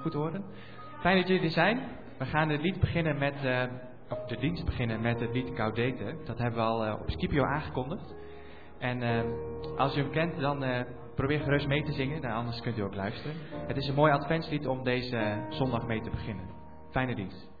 goed horen? Fijn dat jullie er zijn. We gaan het lied beginnen met, of de dienst beginnen met het lied Caudete. Dat hebben we al op Scipio aangekondigd. En als je hem kent, dan probeer gerust mee te zingen, nou, anders kunt u ook luisteren. Het is een mooi adventslied om deze zondag mee te beginnen. Fijne dienst.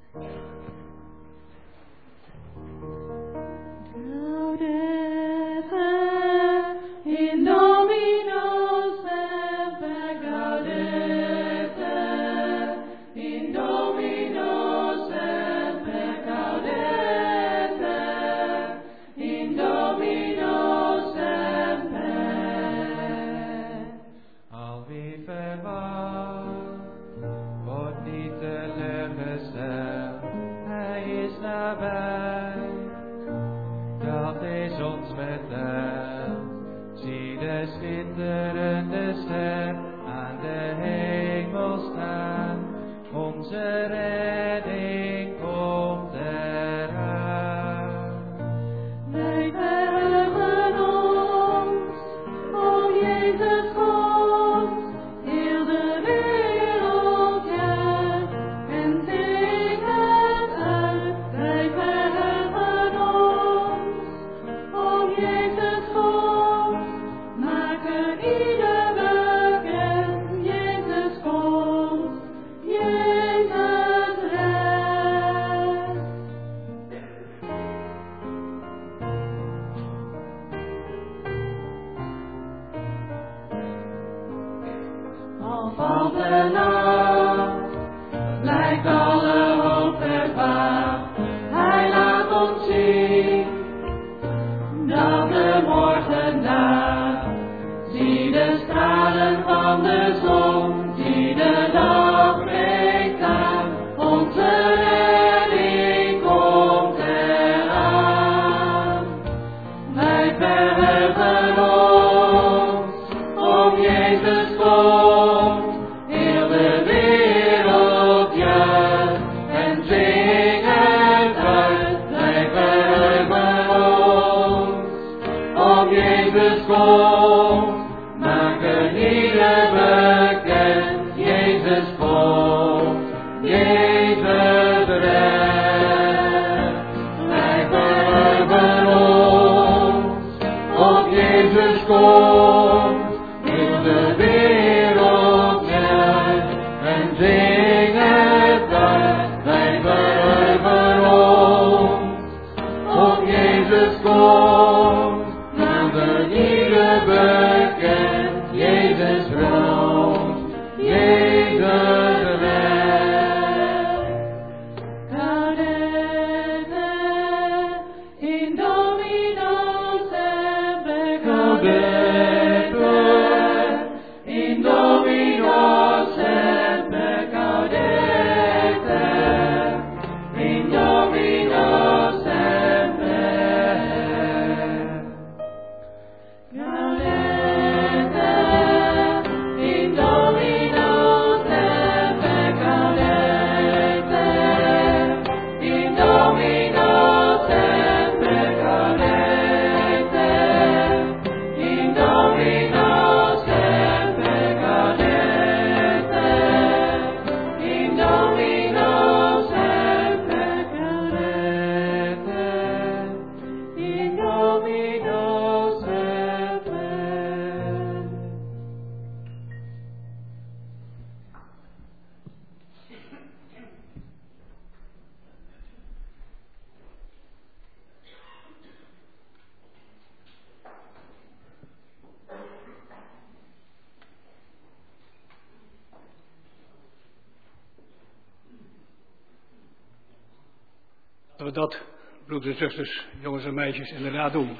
Dat, broeders en zusters, jongens en meisjes, inderdaad doen.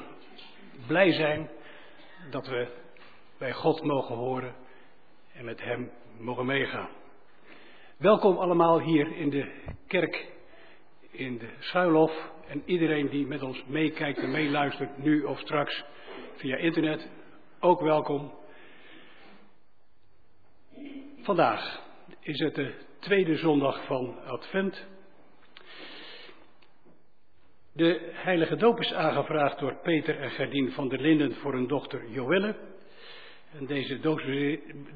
Blij zijn dat we bij God mogen horen en met Hem mogen meegaan. Welkom allemaal hier in de kerk, in de Schuilhof en iedereen die met ons meekijkt en meeluistert, nu of straks via internet. Ook welkom. Vandaag is het de tweede zondag van Advent. De heilige doop is aangevraagd door Peter en Gerdien van der Linden voor hun dochter Joelle. En deze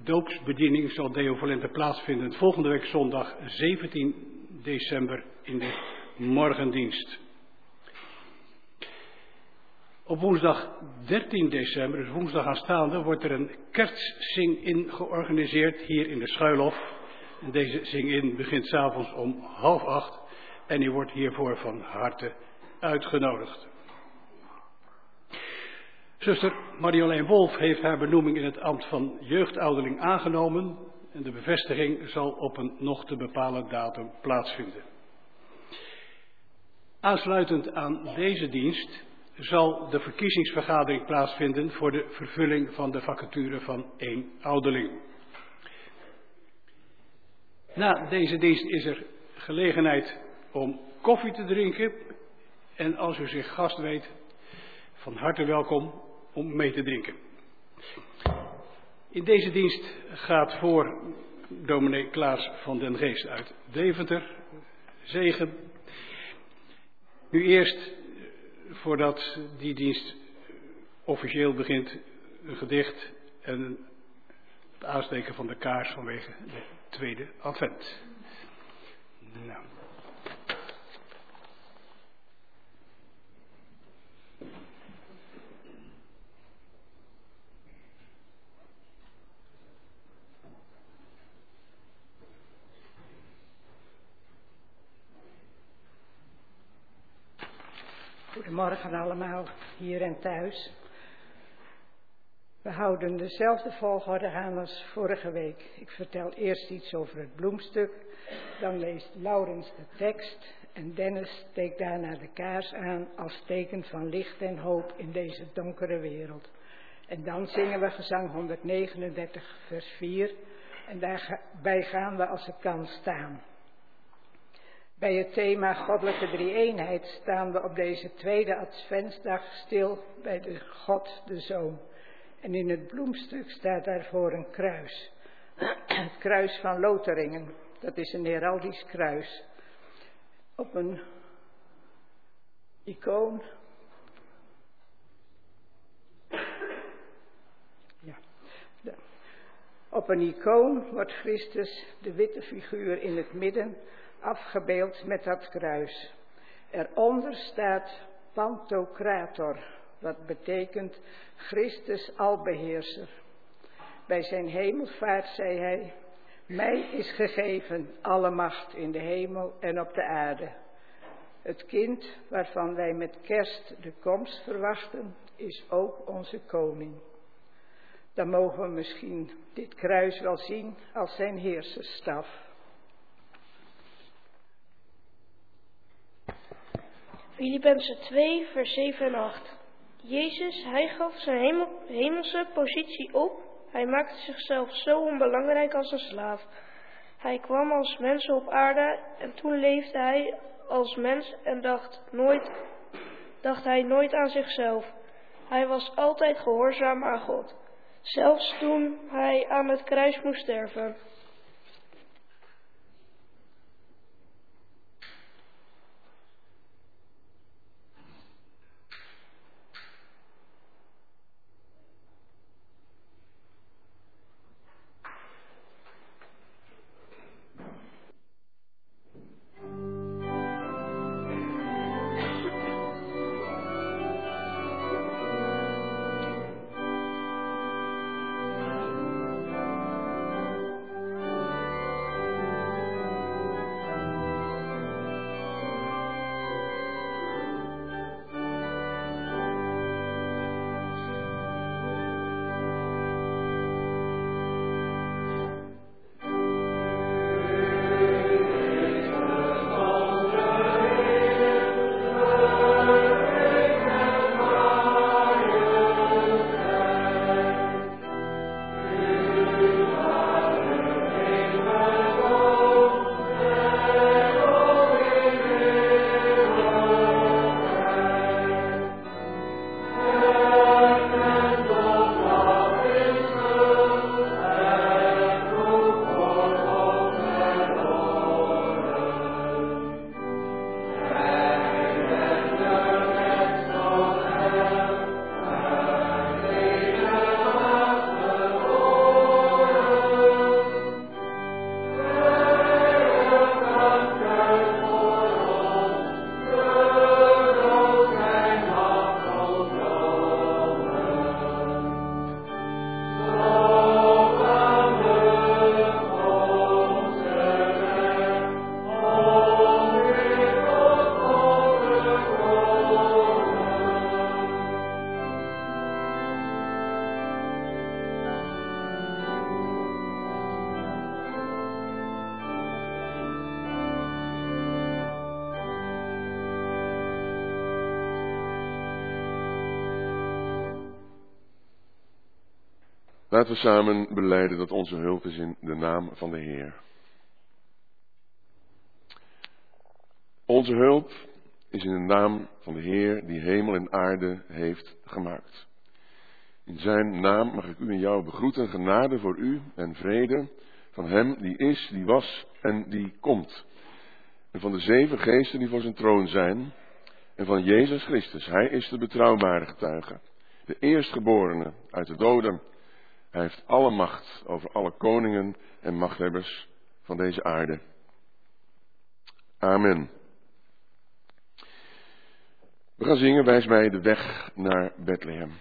doopsbediening zal Deo Valente plaatsvinden volgende week zondag 17 december in de morgendienst. Op woensdag 13 december, dus woensdag aanstaande, wordt er een kerstsing-in georganiseerd hier in de Schuilhof. Deze zing-in begint s'avonds om half acht en u wordt hiervoor van harte uitgenodigd. Zuster Marjolein Wolf heeft haar benoeming in het ambt van jeugdouderling aangenomen en de bevestiging zal op een nog te bepalen datum plaatsvinden. Aansluitend aan deze dienst zal de verkiezingsvergadering plaatsvinden voor de vervulling van de vacature van één ouderling. Na deze dienst is er gelegenheid om koffie te drinken en als u zich gast weet, van harte welkom om mee te drinken. In deze dienst gaat voor dominee Klaas van den Geest uit Deventer zegen. Nu eerst, voordat die dienst officieel begint, een gedicht en het aansteken van de kaars vanwege de tweede advent. Nou. Goedemorgen allemaal, hier en thuis. We houden dezelfde volgorde aan als vorige week. Ik vertel eerst iets over het bloemstuk, dan leest Laurens de tekst en Dennis steekt daarna de kaars aan als teken van licht en hoop in deze donkere wereld. En dan zingen we gezang 139, vers 4 en daarbij gaan we als het kan staan. Bij het thema Goddelijke Drie-eenheid staan we op deze tweede Adventsdag stil bij de God de Zoon. En in het bloemstuk staat daarvoor een kruis. Het kruis van Loteringen. Dat is een heraldisch kruis. Op een icoon. Ja. Op een icoon wordt Christus, de witte figuur in het midden, afgebeeld met dat kruis. Eronder staat Pantocrator, wat betekent Christus albeheerser. Bij zijn hemelvaart zei hij, mij is gegeven alle macht in de hemel en op de aarde. Het kind waarvan wij met kerst de komst verwachten, is ook onze koning. Dan mogen we misschien dit kruis wel zien als zijn heerserstaf. Filippenzen 2, vers 7 en 8. Jezus, hij gaf zijn hemel, hemelse positie op. Hij maakte zichzelf zo onbelangrijk als een slaaf. Hij kwam als mens op aarde en toen leefde hij als mens en dacht, nooit, dacht hij nooit aan zichzelf. Hij was altijd gehoorzaam aan God, zelfs toen hij aan het kruis moest sterven. Laten we samen beleiden dat onze hulp is in de naam van de Heer. Onze hulp is in de naam van de Heer die hemel en aarde heeft gemaakt. In zijn naam mag ik u en jou begroeten, genade voor u en vrede van hem die is, die was en die komt. En van de zeven geesten die voor zijn troon zijn. En van Jezus Christus. Hij is de betrouwbare getuige. De eerstgeborene uit de doden. Hij heeft alle macht over alle koningen en machthebbers van deze aarde. Amen. We gaan zingen, wijs mij de weg naar Bethlehem.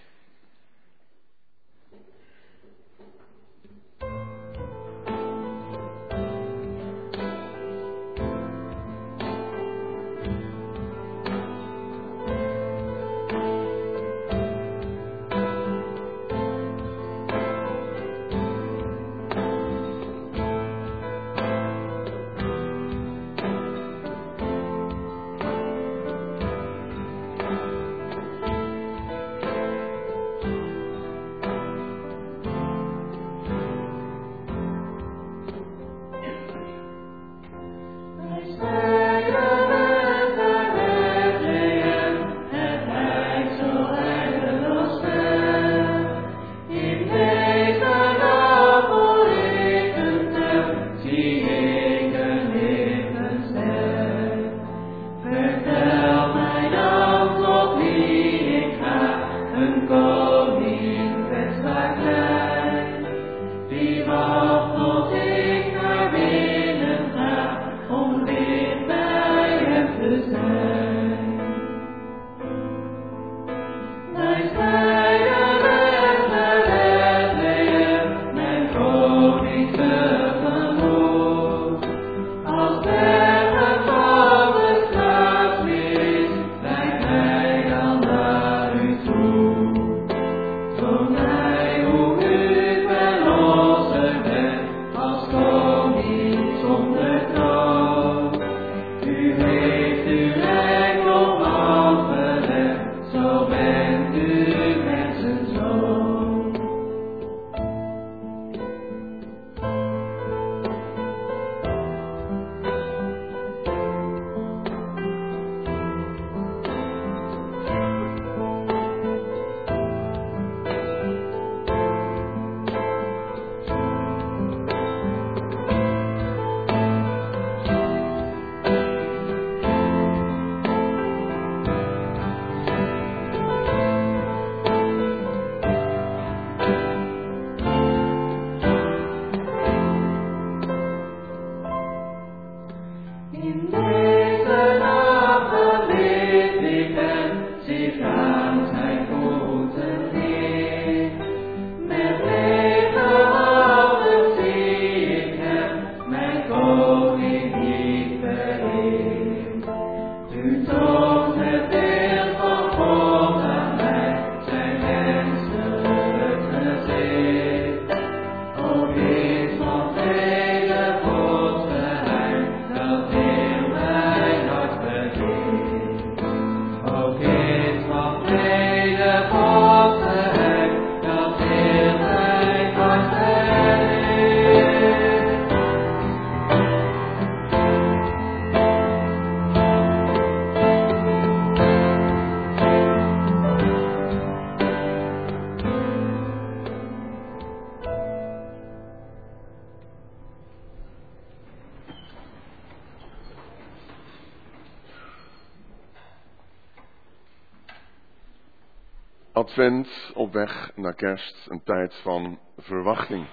Advent op weg naar kerst, een tijd van verwachting.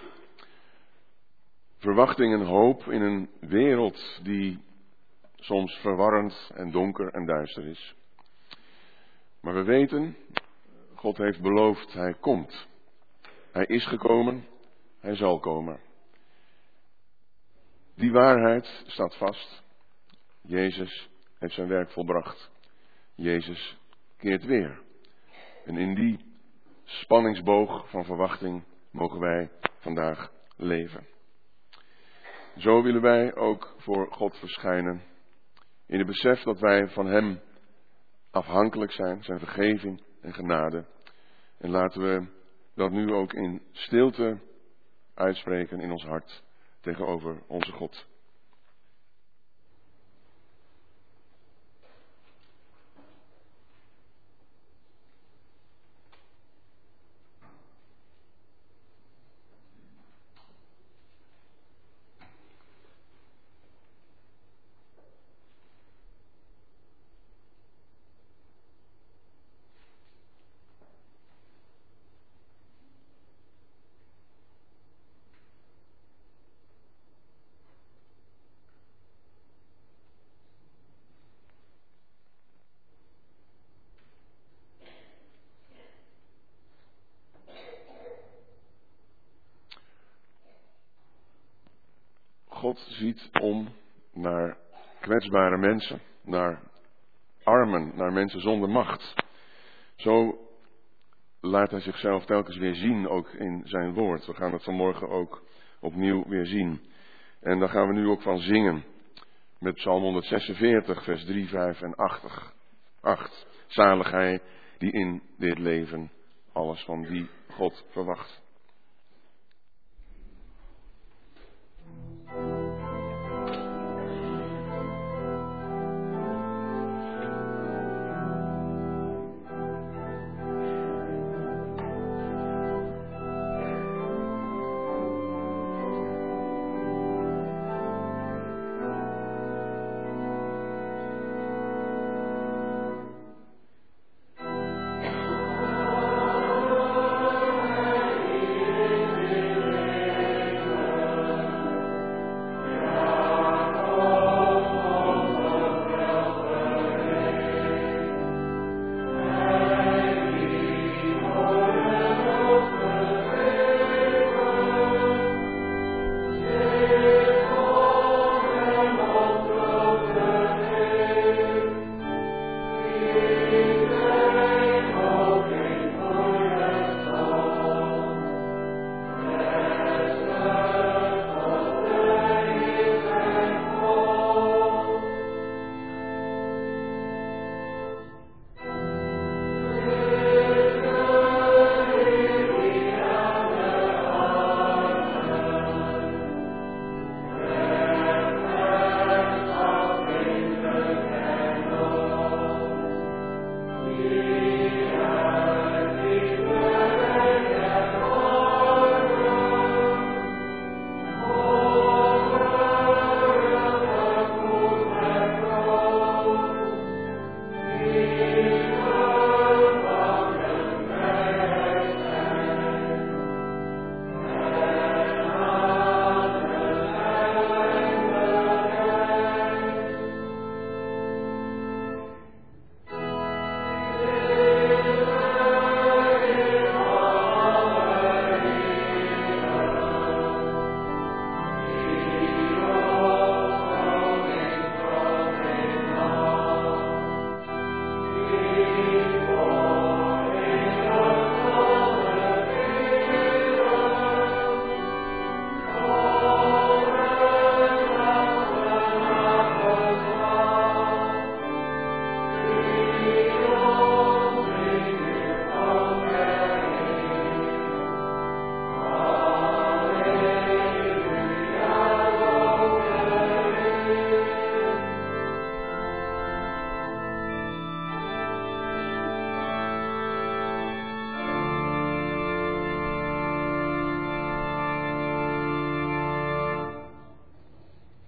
Verwachting en hoop in een wereld die soms verwarrend en donker en duister is. Maar we weten, God heeft beloofd, Hij komt. Hij is gekomen, Hij zal komen. Die waarheid staat vast. Jezus heeft zijn werk volbracht. Jezus keert weer. En in die spanningsboog van verwachting mogen wij vandaag leven. Zo willen wij ook voor God verschijnen. In het besef dat wij van Hem afhankelijk zijn, zijn vergeving en genade. En laten we dat nu ook in stilte uitspreken in ons hart tegenover onze God. Ziet om naar kwetsbare mensen, naar armen, naar mensen zonder macht. Zo laat hij zichzelf telkens weer zien, ook in zijn woord. We gaan het vanmorgen ook opnieuw weer zien. En daar gaan we nu ook van zingen. Met Psalm 146, vers 3, 5 en 8. 8. Zalig hij die in dit leven alles van die God verwacht.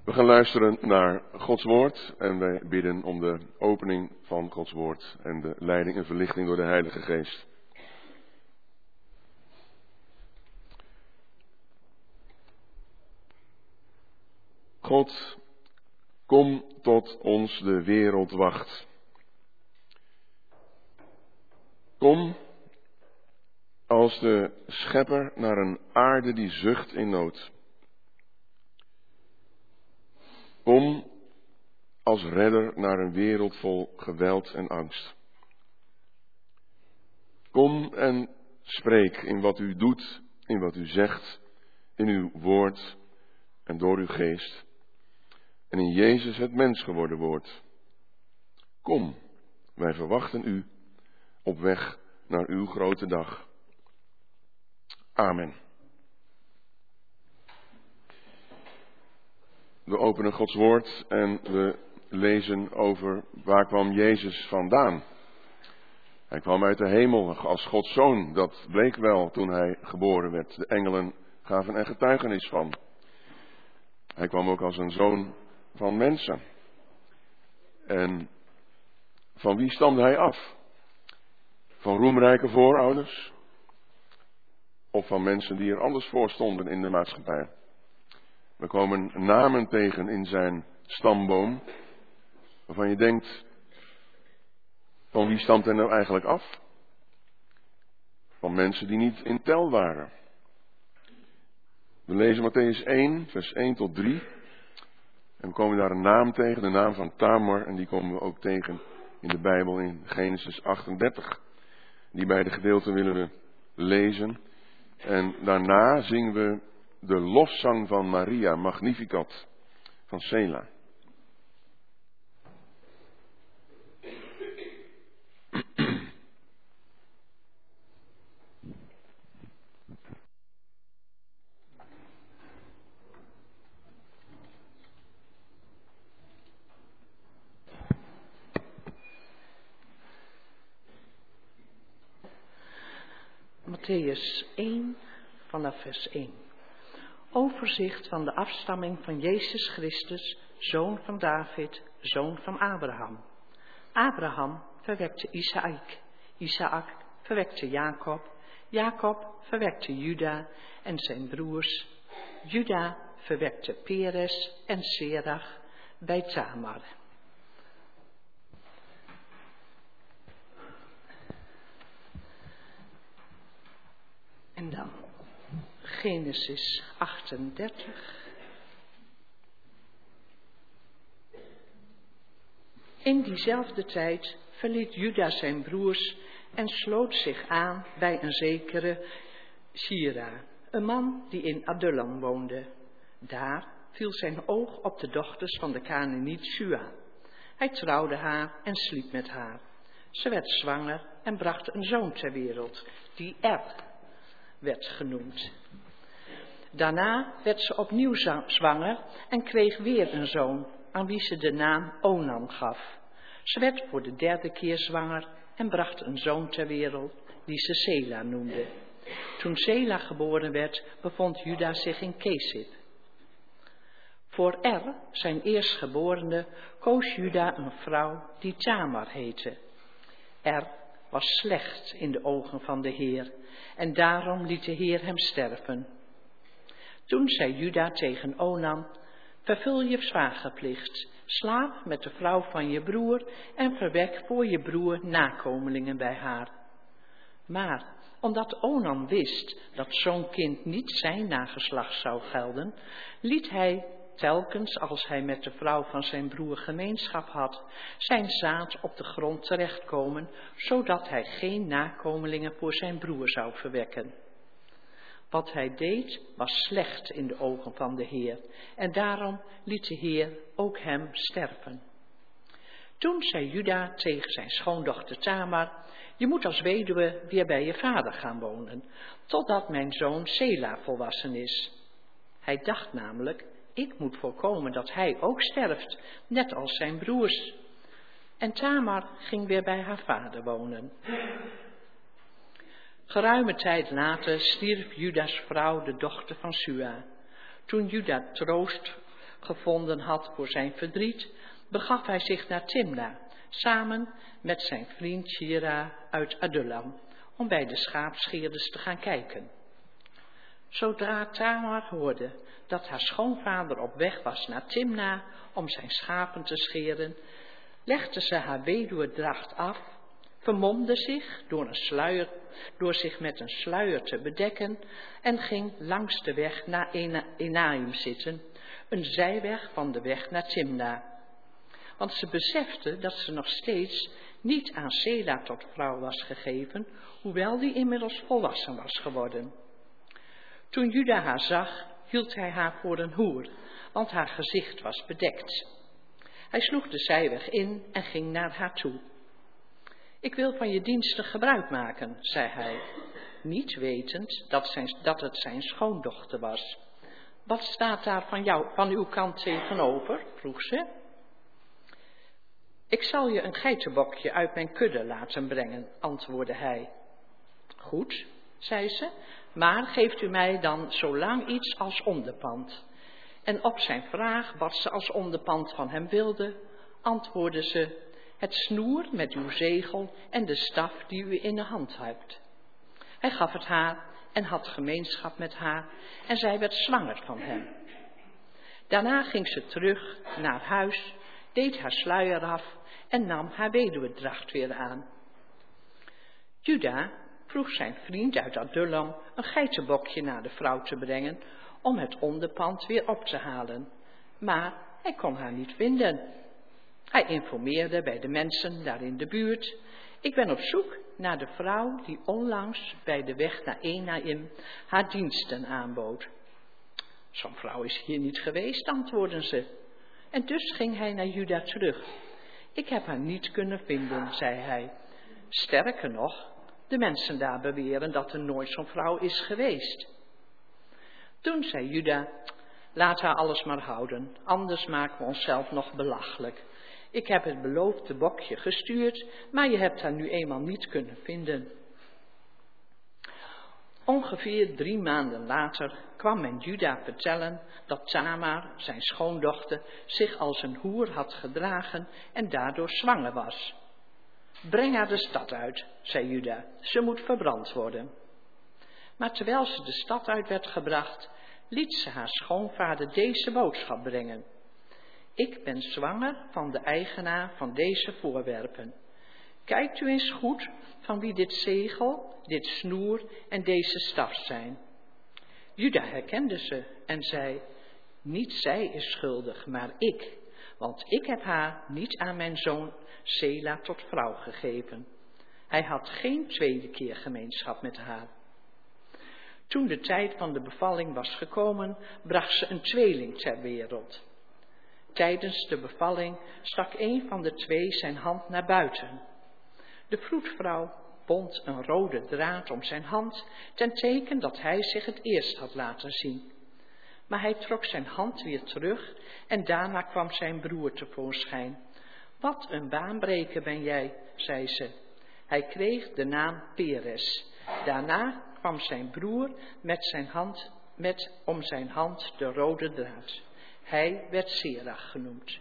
We gaan luisteren naar Gods woord en wij bidden om de opening van Gods woord en de leiding en verlichting door de Heilige Geest. God, kom tot ons de wereld wacht. Kom als de schepper naar een aarde die zucht in nood. Kom als redder naar een wereld vol geweld en angst. Kom en spreek in wat u doet, in wat u zegt, in uw woord en door uw geest. En in Jezus het mens geworden woord. Kom, wij verwachten u op weg naar uw grote dag. Amen. We openen Gods woord en we lezen over waar kwam Jezus vandaan. Hij kwam uit de hemel als Gods zoon. Dat bleek wel toen hij geboren werd. De engelen gaven er getuigenis van. Hij kwam ook als een zoon van mensen. En van wie stamde hij af? Van roemrijke voorouders? Of van mensen die er anders voor stonden in de maatschappij? We komen namen tegen in zijn stamboom, waarvan je denkt, van wie stamt hij nou eigenlijk af? Van mensen die niet in tel waren. We lezen Matthäus 1, vers 1 tot 3. En we komen daar een naam tegen, de naam van Tamar, en die komen we ook tegen in de Bijbel in Genesis 38. Die beide gedeelten willen we lezen. En daarna zingen we de lofzang van Maria, Magnificat, van Sela. Matthäus 1 vanaf vers 1. Overzicht van de afstamming van Jezus Christus, zoon van David, zoon van Abraham. Abraham verwekte Isaac, Isaac verwekte Jacob, Jacob verwekte Juda en zijn broers. Juda verwekte Peres en Serach bij Tamar. En dan Genesis 38. In diezelfde tijd verliet Juda zijn broers en sloot zich aan bij een zekere Shira, een man die in Adullam woonde. Daar viel zijn oog op de dochters van de Canaaniet Shua. Hij trouwde haar en sliep met haar. Ze werd zwanger en bracht een zoon ter wereld, die Er werd genoemd. Daarna werd ze opnieuw zwanger en kreeg weer een zoon, aan wie ze de naam Onan gaf. Ze werd voor de derde keer zwanger en bracht een zoon ter wereld, die ze Sela noemde. Toen Sela geboren werd, bevond Juda zich in Kesib. Voor Er, zijn eerstgeborene, koos Juda een vrouw die Tamar heette. Er was slecht in de ogen van de Heer en daarom liet de Heer hem sterven. Toen zei Juda tegen Onan, vervul je zwagerplicht, slaap met de vrouw van je broer en verwek voor je broer nakomelingen bij haar. Maar omdat Onan wist dat zo'n kind niet zijn nageslacht zou gelden, liet hij telkens als hij met de vrouw van zijn broer gemeenschap had, zijn zaad op de grond terechtkomen, zodat hij geen nakomelingen voor zijn broer zou verwekken. Wat hij deed was slecht in de ogen van de Heer en daarom liet de Heer ook hem sterven. Toen zei Juda tegen zijn schoondochter Tamar, je moet als weduwe weer bij je vader gaan wonen, totdat mijn zoon Sela volwassen is. Hij dacht namelijk, ik moet voorkomen dat hij ook sterft, net als zijn broers. En Tamar ging weer bij haar vader wonen. Geruime tijd later stierf Judas vrouw, de dochter van Sua. Toen Juda troost gevonden had voor zijn verdriet, begaf hij zich naar Timna, samen met zijn vriend Shira uit Adullam, om bij de schaapscheerders te gaan kijken. Zodra Tamar hoorde dat haar schoonvader op weg was naar Timna om zijn schapen te scheren, legde ze haar weduwedracht af, vermomde zich door, een sluier, door zich met een sluier te bedekken en ging langs de weg naar Enaim zitten, een zijweg van de weg naar Timna. Want ze besefte dat ze nog steeds niet aan Sela tot vrouw was gegeven, hoewel die inmiddels volwassen was geworden. Toen Juda haar zag, hield hij haar voor een hoer, want haar gezicht was bedekt. Hij sloeg de zijweg in en ging naar haar toe. Ik wil van je diensten gebruik maken, zei hij. niet wetend dat, dat het zijn schoondochter was. Wat staat daar van, jou, van uw kant tegenover? vroeg ze. Ik zal je een geitenbokje uit mijn kudde laten brengen, antwoordde hij. Goed, zei ze, maar geeft u mij dan zo lang iets als onderpand. En op zijn vraag wat ze als onderpand van hem wilde, antwoordde ze, het snoer met uw zegel en de staf die u in de hand hebt. Hij gaf het haar en had gemeenschap met haar en zij werd zwanger van hem. Daarna ging ze terug naar huis, deed haar sluier af en nam haar weduwedracht weer aan. Juda vroeg zijn vriend uit Adullam een geitenbokje naar de vrouw te brengen om het onderpand weer op te halen, maar hij kon haar niet vinden. Hij informeerde bij de mensen daar in de buurt. Ik ben op zoek naar de vrouw die onlangs bij de weg naar Enaim haar diensten aanbood. Zo'n vrouw is hier niet geweest, antwoordden ze. En dus ging hij naar Juda terug. Ik heb haar niet kunnen vinden, zei hij. Sterker nog, de mensen daar beweren dat er nooit zo'n vrouw is geweest. Toen zei Juda, laat haar alles maar houden, anders maken we onszelf nog belachelijk. Ik heb het beloofde bokje gestuurd, maar je hebt haar nu eenmaal niet kunnen vinden. Ongeveer drie maanden later kwam men Juda vertellen dat Tamar, zijn schoondochter, zich als een hoer had gedragen en daardoor zwanger was. Breng haar de stad uit, zei Juda, ze moet verbrand worden. Maar terwijl ze de stad uit werd gebracht, liet ze haar schoonvader deze boodschap brengen. Ik ben zwanger van de eigenaar van deze voorwerpen. Kijkt u eens goed van wie dit zegel, dit snoer en deze staf zijn. Juda herkende ze en zei, niet zij is schuldig, maar ik, want ik heb haar niet aan mijn zoon Sela tot vrouw gegeven. Hij had geen tweede keer gemeenschap met haar. Toen de tijd van de bevalling was gekomen, bracht ze een tweeling ter wereld. Tijdens de bevalling stak een van de twee zijn hand naar buiten. De vroedvrouw bond een rode draad om zijn hand, ten teken dat hij zich het eerst had laten zien. Maar hij trok zijn hand weer terug en daarna kwam zijn broer tevoorschijn. Wat een baanbreker ben jij, zei ze. Hij kreeg de naam Peres. Daarna kwam zijn broer met zijn hand, met om zijn hand de rode draad. Hij werd Serach genoemd.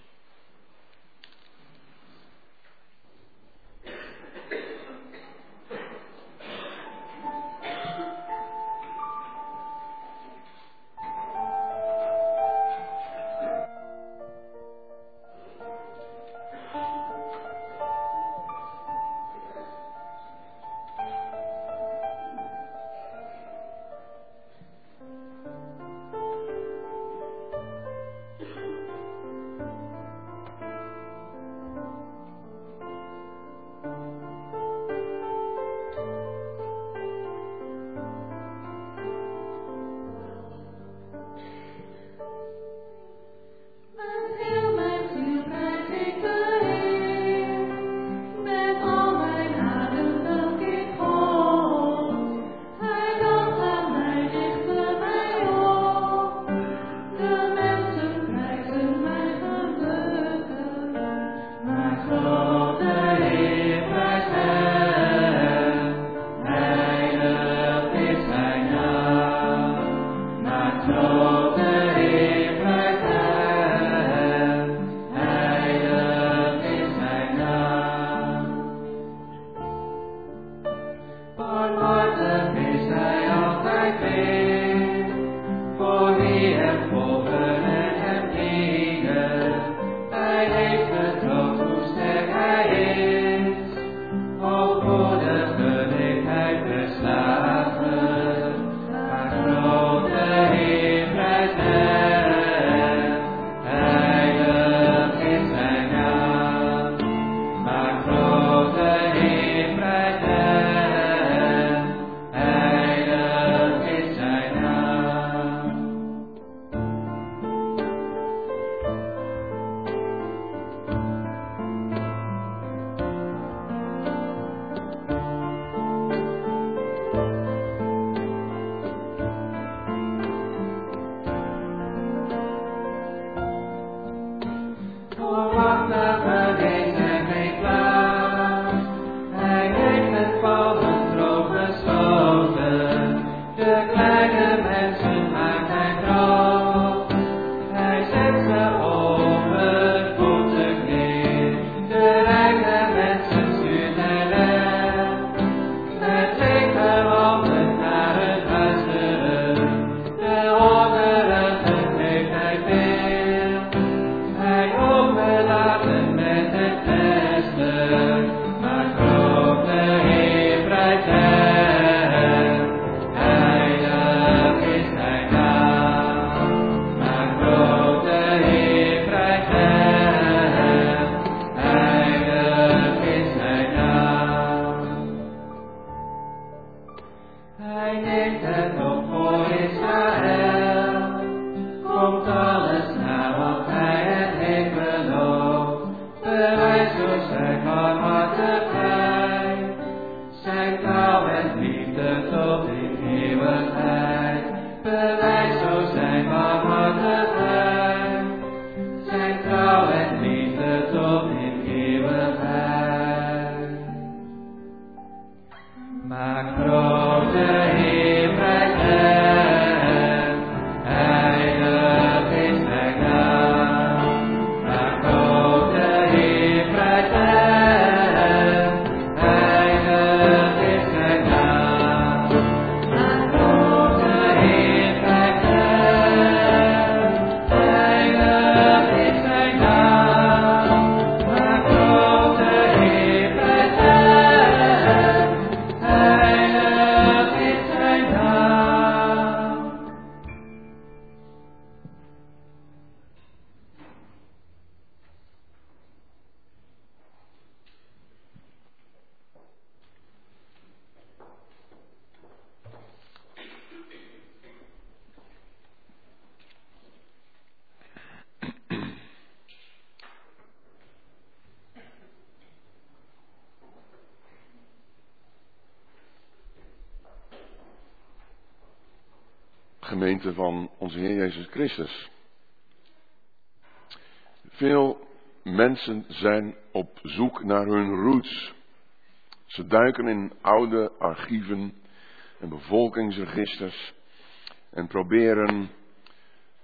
Gemeente van onze Heer Jezus Christus. Veel mensen zijn op zoek naar hun roots. Ze duiken in oude archieven en bevolkingsregisters en proberen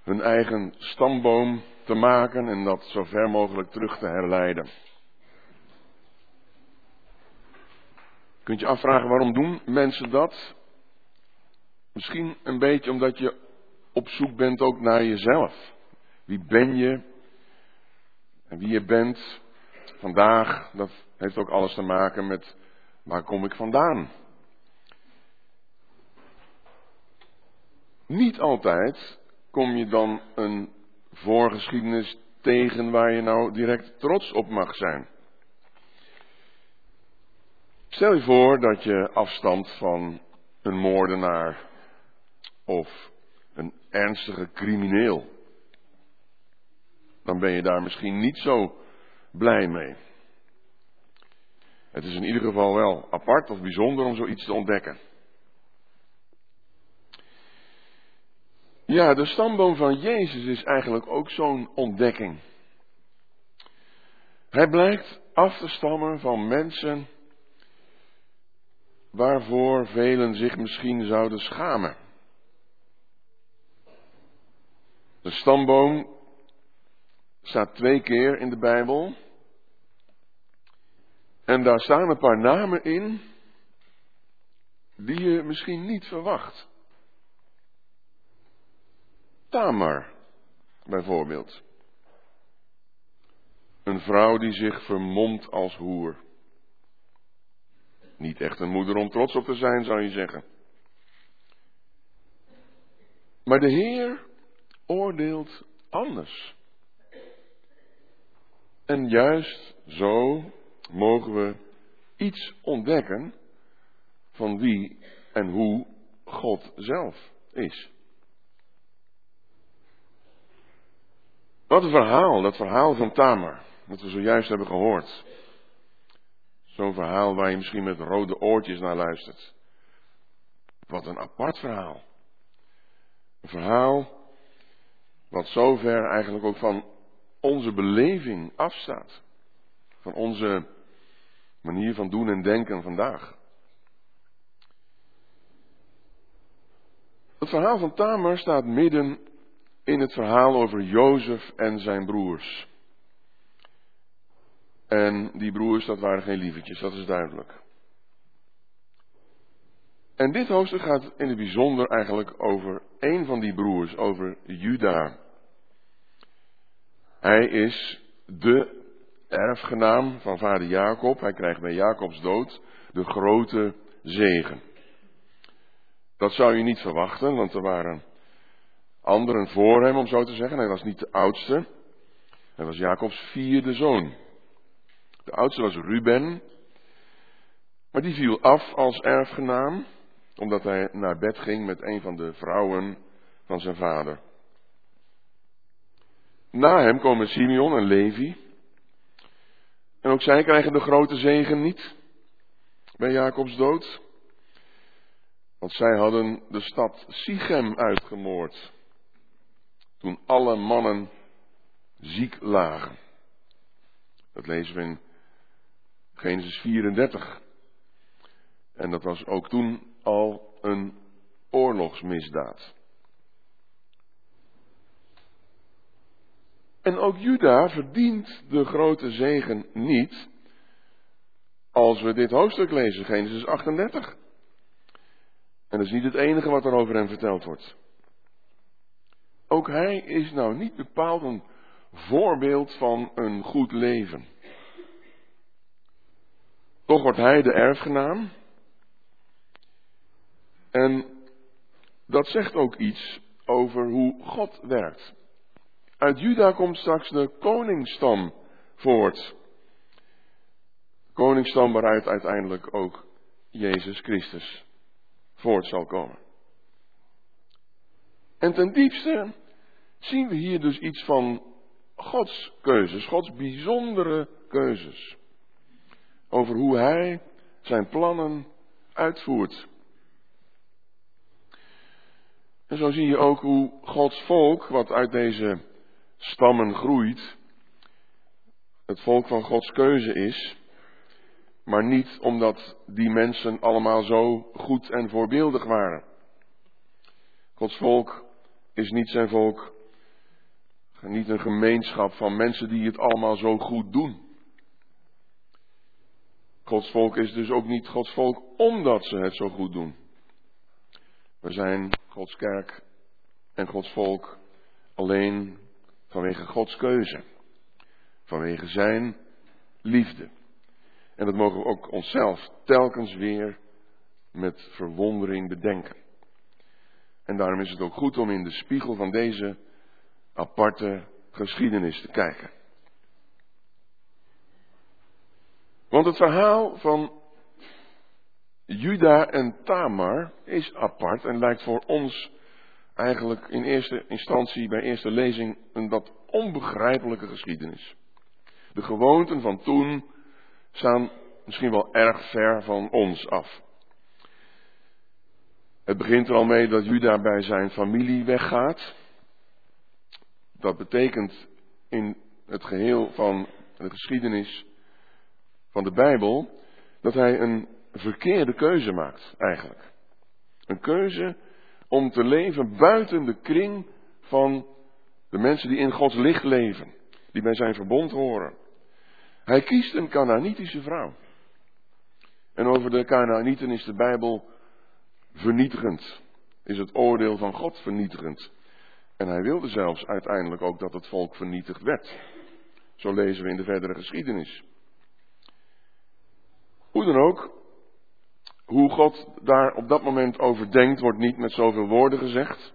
hun eigen stamboom te maken en dat zo ver mogelijk terug te herleiden. Kunt je afvragen waarom doen mensen dat? Misschien een beetje omdat je op zoek bent ook naar jezelf. Wie ben je? En wie je bent vandaag, dat heeft ook alles te maken met waar kom ik vandaan? Niet altijd kom je dan een voorgeschiedenis tegen waar je nou direct trots op mag zijn. Stel je voor dat je afstamt van een moordenaar of een ernstige crimineel. Dan ben je daar misschien niet zo blij mee. Het is in ieder geval wel apart of bijzonder om zoiets te ontdekken. Ja, de stamboom van Jezus is eigenlijk ook zo'n ontdekking. Hij blijkt af te stammen van mensen waarvoor velen zich misschien zouden schamen. De stamboom staat twee keer in de Bijbel. En daar staan een paar namen in die je misschien niet verwacht. Tamar, bijvoorbeeld. Een vrouw die zich vermomt als hoer. Niet echt een moeder om trots op te zijn, zou je zeggen. Maar de Heer oordeelt anders. En juist zo mogen we iets ontdekken van wie en hoe God zelf is. Wat een verhaal, dat verhaal van Tamar, dat we zojuist hebben gehoord. Zo'n verhaal waar je misschien met rode oortjes naar luistert. Wat een apart verhaal. Een verhaal wat zover eigenlijk ook van onze beleving afstaat. Van onze manier van doen en denken vandaag. Het verhaal van Tamar staat midden in het verhaal over Jozef en zijn broers. En die broers, dat waren geen lievertjes, dat is duidelijk. En dit hoofdstuk gaat in het bijzonder eigenlijk over een van die broers, over Juda. Hij is de erfgenaam van vader Jacob. Hij krijgt bij Jacobs dood de grote zegen. Dat zou je niet verwachten, want er waren anderen voor hem, om zo te zeggen. Hij was niet de oudste. Hij was Jacobs vierde zoon. De oudste was Ruben. Maar die viel af als erfgenaam, omdat hij naar bed ging met een van de vrouwen van zijn vader. Na hem komen Simeon en Levi. En ook zij krijgen de grote zegen niet bij Jacobs dood. Want zij hadden de stad Sichem uitgemoord. Toen alle mannen ziek lagen. Dat lezen we in Genesis 34. En dat was ook toen al een oorlogsmisdaad. En ook Juda verdient de grote zegen niet als we dit hoofdstuk lezen, Genesis 38. En dat is niet het enige wat er over hem verteld wordt. Ook hij is nou niet bepaald een voorbeeld van een goed leven. Toch wordt hij de erfgenaam. En dat zegt ook iets over hoe God werkt. Uit Juda komt straks de koningsstam voort. Koningsstam waaruit uiteindelijk ook Jezus Christus voort zal komen. En ten diepste zien we hier dus iets van Gods keuzes, Gods bijzondere keuzes. Over hoe Hij zijn plannen uitvoert. En zo zie je ook hoe Gods volk, wat uit deze stammen groeit, het volk van Gods keuze is, maar niet omdat die mensen allemaal zo goed en voorbeeldig waren. Gods volk is niet zijn volk, niet een gemeenschap van mensen die het allemaal zo goed doen. Gods volk is dus ook niet Gods volk omdat ze het zo goed doen. We zijn Gods kerk en Gods volk alleen vanwege Gods keuze, vanwege Zijn liefde. En dat mogen we ook onszelf telkens weer met verwondering bedenken. En daarom is het ook goed om in de spiegel van deze aparte geschiedenis te kijken. Want het verhaal van Juda en Tamar is apart en lijkt voor ons eigenlijk in eerste instantie bij eerste lezing een wat onbegrijpelijke geschiedenis. De gewoonten van toen staan misschien wel erg ver van ons af. Het begint er al mee dat Juda bij zijn familie weggaat. Dat betekent in het geheel van de geschiedenis van de Bijbel dat hij een verkeerde keuze maakt, eigenlijk. Een keuze om te leven buiten de kring van de mensen die in Gods licht leven, die bij zijn verbond horen. Hij kiest een Canaanitische vrouw. En over de Canaanieten is de Bijbel vernietigend. Is het oordeel van God vernietigend. En hij wilde zelfs uiteindelijk ook dat het volk vernietigd werd. Zo lezen we in de verdere geschiedenis. Hoe dan ook, hoe God daar op dat moment over denkt, wordt niet met zoveel woorden gezegd.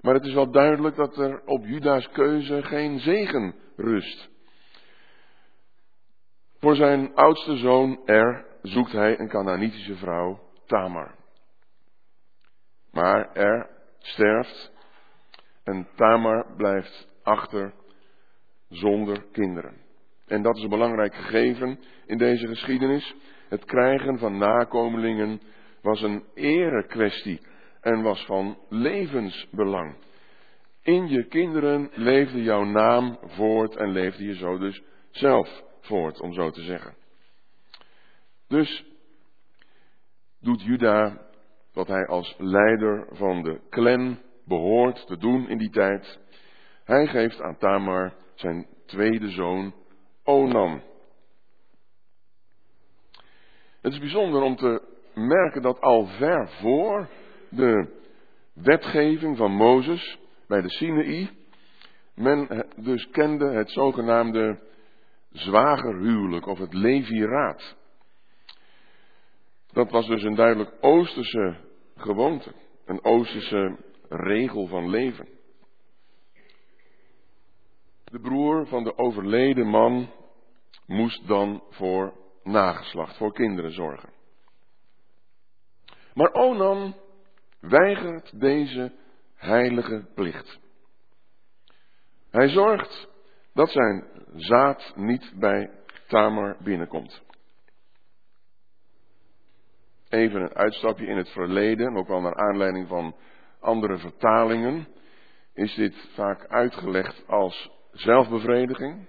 Maar het is wel duidelijk dat er op Juda's keuze geen zegen rust. Voor zijn oudste zoon Er zoekt hij een Canaanitische vrouw, Tamar. Maar Er sterft en Tamar blijft achter zonder kinderen. En dat is een belangrijk gegeven in deze geschiedenis. Het krijgen van nakomelingen was een erekwestie en was van levensbelang. In je kinderen leefde jouw naam voort en leefde je zo dus zelf voort, om zo te zeggen. Dus doet Juda wat hij als leider van de clan behoort te doen in die tijd. Hij geeft aan Tamar zijn tweede zoon Onan. Het is bijzonder om te merken dat al ver voor de wetgeving van Mozes bij de Sinaï, men dus kende het zogenaamde zwagerhuwelijk of het leviraat. Dat was dus een duidelijk Oosterse gewoonte, een Oosterse regel van leven. De broer van de overleden man moest dan voor nageslacht, voor kinderen zorgen. Maar Onan weigert deze heilige plicht. Hij zorgt dat zijn zaad niet bij Tamar binnenkomt. Even een uitstapje in het verleden, ook wel naar aanleiding van andere vertalingen, is dit vaak uitgelegd als zelfbevrediging.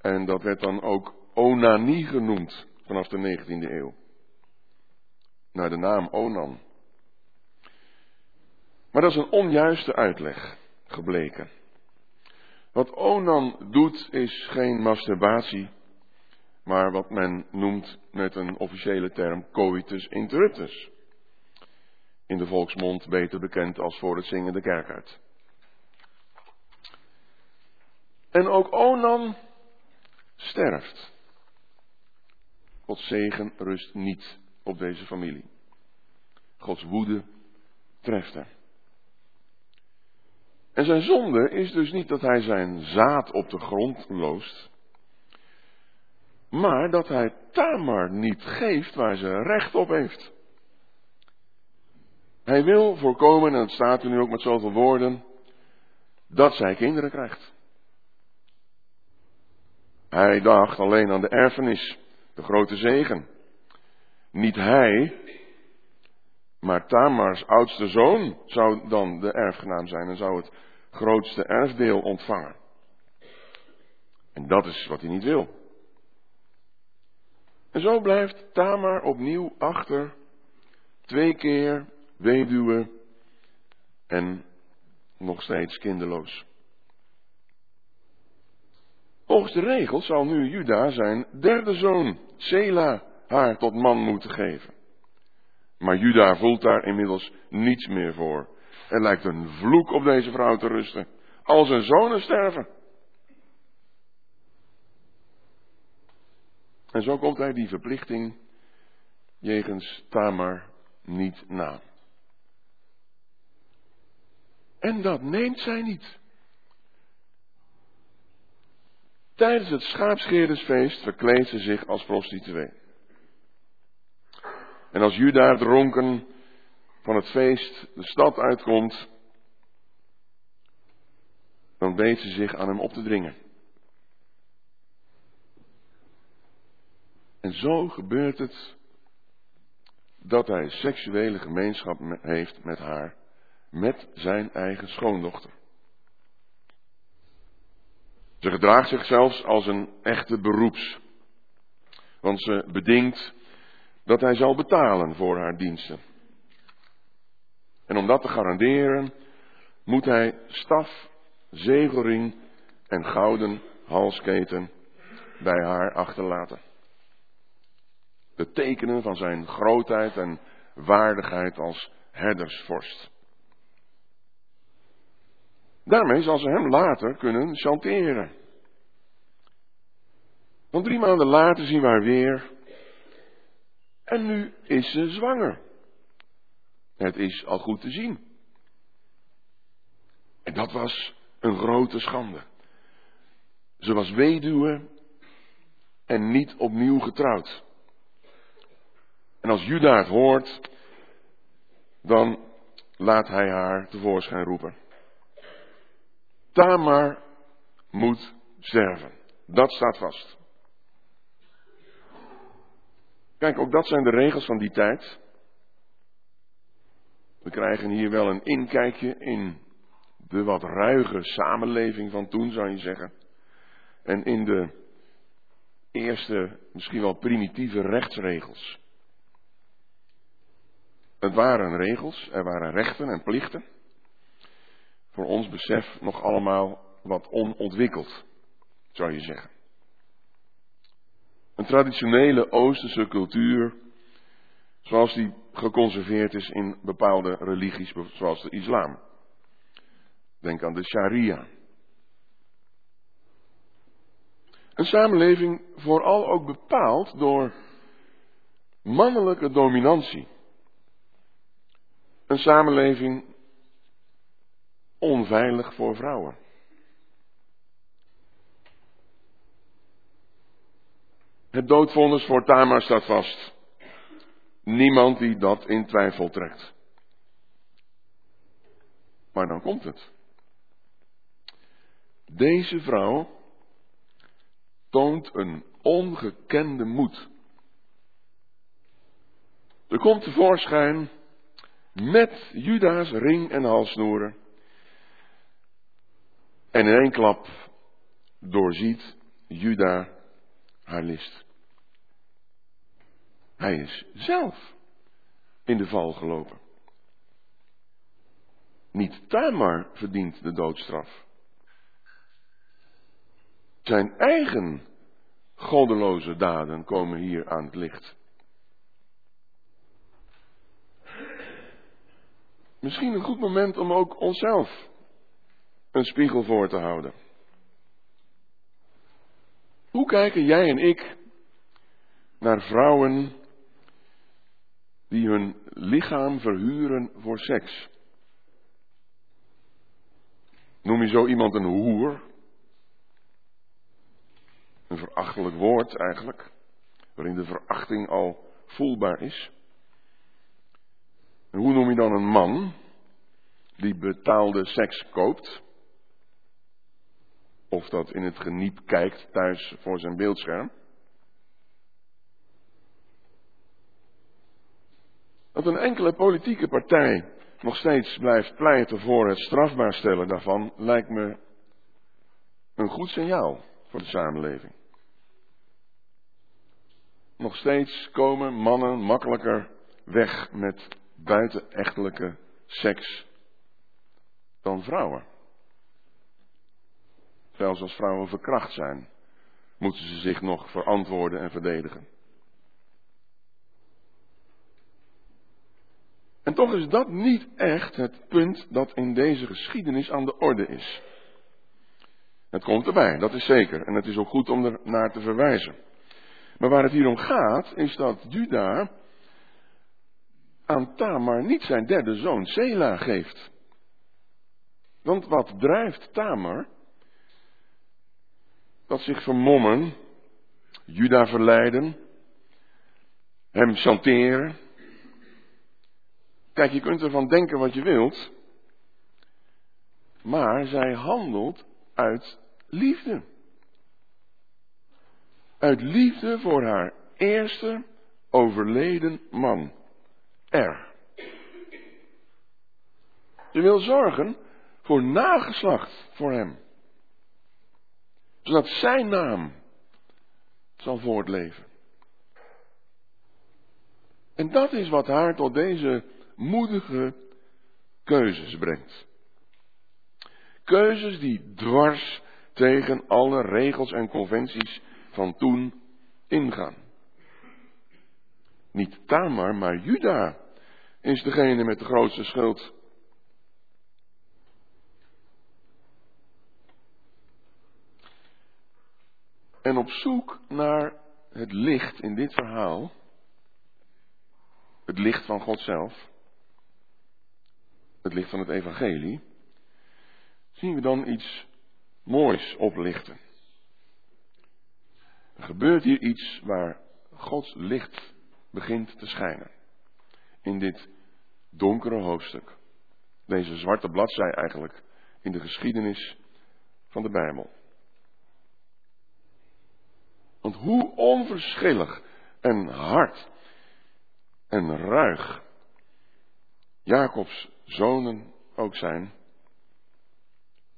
En dat werd dan ook onanie genoemd vanaf de 19e eeuw. Naar de naam Onan. Maar dat is een onjuiste uitleg gebleken. Wat Onan doet is geen masturbatie, maar wat men noemt met een officiële term coitus interruptus. In de volksmond beter bekend als voor het zingen de kerk uit. En ook Onan sterft. Gods zegen rust niet op deze familie. Gods woede treft hem. En zijn zonde is dus niet dat hij zijn zaad op de grond loost, maar dat hij Tamar niet geeft waar ze recht op heeft. Hij wil voorkomen, en het staat er nu ook met zoveel woorden, dat zij kinderen krijgt. Hij dacht alleen aan de erfenis, de grote zegen. Niet hij, maar Tamars oudste zoon zou dan de erfgenaam zijn en zou het grootste erfdeel ontvangen. En dat is wat hij niet wil. En zo blijft Tamar opnieuw achter, twee keer weduwe en nog steeds kinderloos. Volgens de regel zal nu Juda zijn derde zoon, Sela, haar tot man moeten geven. Maar Juda voelt daar inmiddels niets meer voor. Er lijkt een vloek op deze vrouw te rusten. Al zijn zonen sterven. En zo komt hij die verplichting jegens Tamar niet na. En dat neemt zij niet. Tijdens het schaapscheerdersfeest verkleedt ze zich als prostituee. En als Juda dronken van het feest de stad uitkomt, dan weet ze zich aan hem op te dringen. En zo gebeurt het dat hij seksuele gemeenschap heeft met haar, met zijn eigen schoondochter. Ze gedraagt zich zelfs als een echte beroeps. Want ze bedingt dat hij zal betalen voor haar diensten. En om dat te garanderen, moet hij staf, zegelring en gouden halsketen bij haar achterlaten. De tekenen van zijn grootheid en waardigheid als herdersvorst. Daarmee zal ze hem later kunnen chanteren. Want drie maanden later zien we haar weer. En nu is ze zwanger. Het is al goed te zien. En dat was een grote schande. Ze was weduwe en niet opnieuw getrouwd. En als Juda het hoort, dan laat hij haar tevoorschijn roepen. Tamar moet sterven. Dat staat vast. Kijk, ook dat zijn de regels van die tijd. We krijgen hier wel een inkijkje in de wat ruige samenleving van toen, zou je zeggen. En in de eerste, misschien wel primitieve rechtsregels. Het waren regels, er waren rechten en plichten. Voor ons besef nog allemaal wat onontwikkeld, zou je zeggen. Een traditionele Oosterse cultuur, zoals die geconserveerd is in bepaalde religies, zoals de islam. Denk aan de sharia. Een samenleving vooral ook bepaald door mannelijke dominantie. Een samenleving onveilig voor vrouwen. Het doodvonnis voor Tamar staat vast. Niemand die dat in twijfel trekt. Maar dan komt het. Deze vrouw toont een ongekende moed. Er komt tevoorschijn met Juda's ring en halsnoeren. En in één klap doorziet Juda haar list. Hij is zelf in de val gelopen. Niet Tamar verdient de doodstraf. Zijn eigen goddeloze daden komen hier aan het licht. Misschien een goed moment om ook onszelf een spiegel voor te houden. Hoe kijken jij en ik naar vrouwen die hun lichaam verhuren voor seks? Noem je zo iemand een hoer? Een verachtelijk woord eigenlijk, waarin de verachting al voelbaar is. En hoe noem je dan een man die betaalde seks koopt? Of dat in het geniep kijkt thuis voor zijn beeldscherm? Dat een enkele politieke partij nog steeds blijft pleiten voor het strafbaar stellen daarvan, lijkt me een goed signaal voor de samenleving. Nog steeds komen mannen makkelijker weg met buitenechtelijke seks dan vrouwen. Zelfs als vrouwen verkracht zijn, moeten ze zich nog verantwoorden en verdedigen. En toch is dat niet echt het punt dat in deze geschiedenis aan de orde is. Het komt erbij, dat is zeker. En het is ook goed om er naar te verwijzen. Maar waar het hier om gaat, is dat Juda aan Tamar niet zijn derde zoon Sela geeft. Want wat drijft Tamar? Dat zich vermommen, Juda verleiden, hem chanteren. Kijk, je kunt ervan denken wat je wilt, maar zij handelt uit liefde. Uit liefde voor haar eerste overleden man, Er. Ze wil zorgen voor nageslacht voor hem. Zodat zijn naam zal voortleven. En dat is wat haar tot deze moedige keuzes brengt. Keuzes die dwars tegen alle regels en conventies van toen ingaan. Niet Tamar, maar Juda is degene met de grootste schuld. En op zoek naar het licht in dit verhaal, het licht van God zelf, het licht van het evangelie, zien we dan iets moois oplichten. Er gebeurt hier iets waar Gods licht begint te schijnen. In dit donkere hoofdstuk. Deze zwarte bladzij eigenlijk in de geschiedenis van de Bijbel. Want hoe onverschillig en hard en ruig Jacobs zonen ook zijn,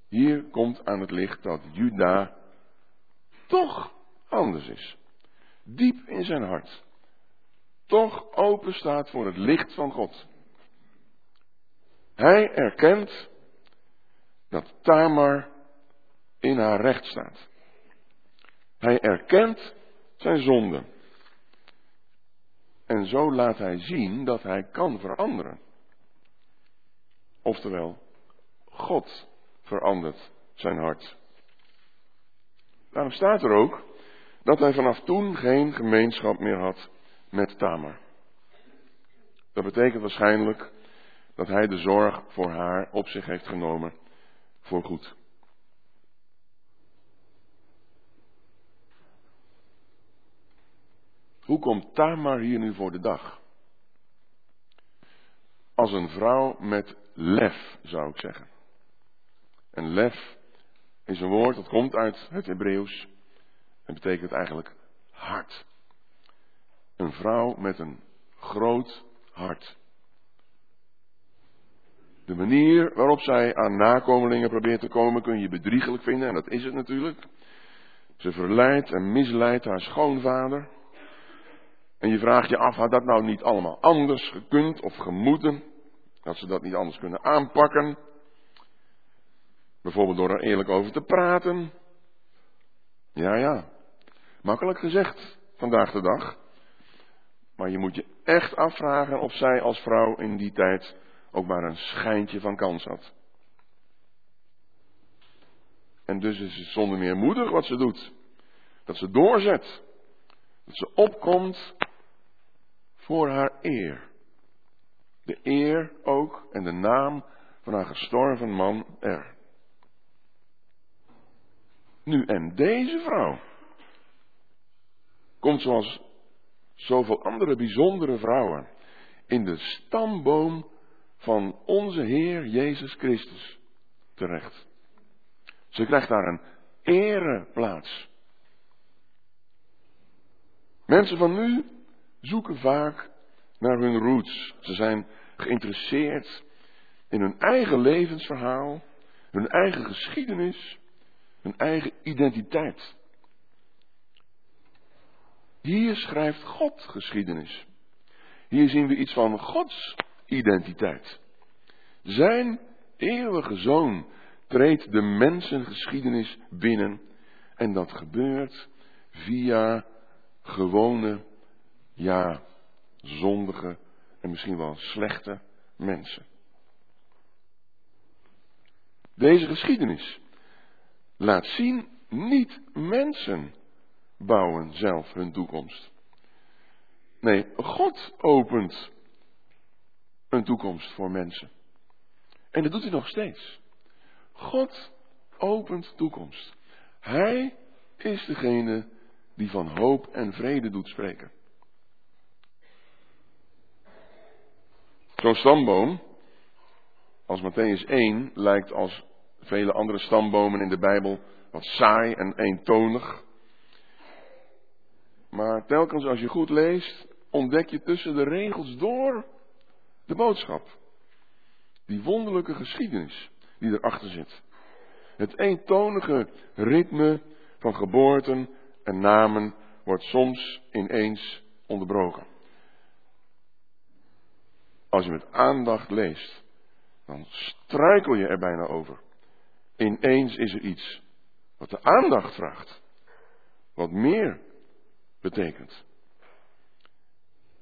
hier komt aan het licht dat Juda toch anders is. Diep in zijn hart. Toch open staat voor het licht van God. Hij erkent dat Tamar in haar recht staat. Hij erkent zijn zonde. En zo laat hij zien dat hij kan veranderen. Oftewel, God verandert zijn hart. Daarom staat er ook dat hij vanaf toen geen gemeenschap meer had met Tamar. Dat betekent waarschijnlijk dat hij de zorg voor haar op zich heeft genomen voor goed. Hoe komt Tamar hier nu voor de dag? Als een vrouw met lef, zou ik zeggen. En lef is een woord dat komt uit het Hebreeuws en betekent eigenlijk hart. Een vrouw met een groot hart. De manier waarop zij aan nakomelingen probeert te komen kun je bedriegelijk vinden, en dat is het natuurlijk. Ze verleidt en misleidt haar schoonvader. En je vraagt je af, had dat nou niet allemaal anders gekund of gemoeten? Dat ze dat niet anders kunnen aanpakken? Bijvoorbeeld door er eerlijk over te praten. Ja, ja. Makkelijk gezegd vandaag de dag. Maar je moet je echt afvragen of zij als vrouw in die tijd ook maar een schijntje van kans had. En dus is het zonder meer moedig wat ze doet. Dat ze doorzet. Dat ze opkomt voor haar eer. De eer ook en de naam van haar gestorven man er. Nu en deze vrouw komt zoals zoveel andere bijzondere vrouwen in de stamboom van onze Heer Jezus Christus terecht. Ze krijgt daar een ereplaats. Mensen van nu zoeken vaak naar hun roots. Ze zijn geïnteresseerd in hun eigen levensverhaal, hun eigen geschiedenis, hun eigen identiteit. Hier schrijft God geschiedenis. Hier zien we iets van Gods identiteit. Zijn eeuwige zoon treedt de mensengeschiedenis binnen en dat gebeurt via gewone, ja, zondige en misschien wel slechte mensen. Deze geschiedenis laat zien, niet mensen bouwen zelf hun toekomst. Nee, God opent een toekomst voor mensen. En dat doet hij nog steeds. God opent toekomst. Hij is degene die van hoop en vrede doet spreken. Zo'n stamboom, als Matthäus 1, lijkt als vele andere stambomen in de Bijbel wat saai en eentonig. Maar telkens als je goed leest, ontdek je tussen de regels door de boodschap. Die wonderlijke geschiedenis die erachter zit. Het eentonige ritme van geboorten en namen wordt soms ineens onderbroken. Als je met aandacht leest, dan struikel je er bijna over. Ineens is er iets wat de aandacht vraagt. Wat meer betekent.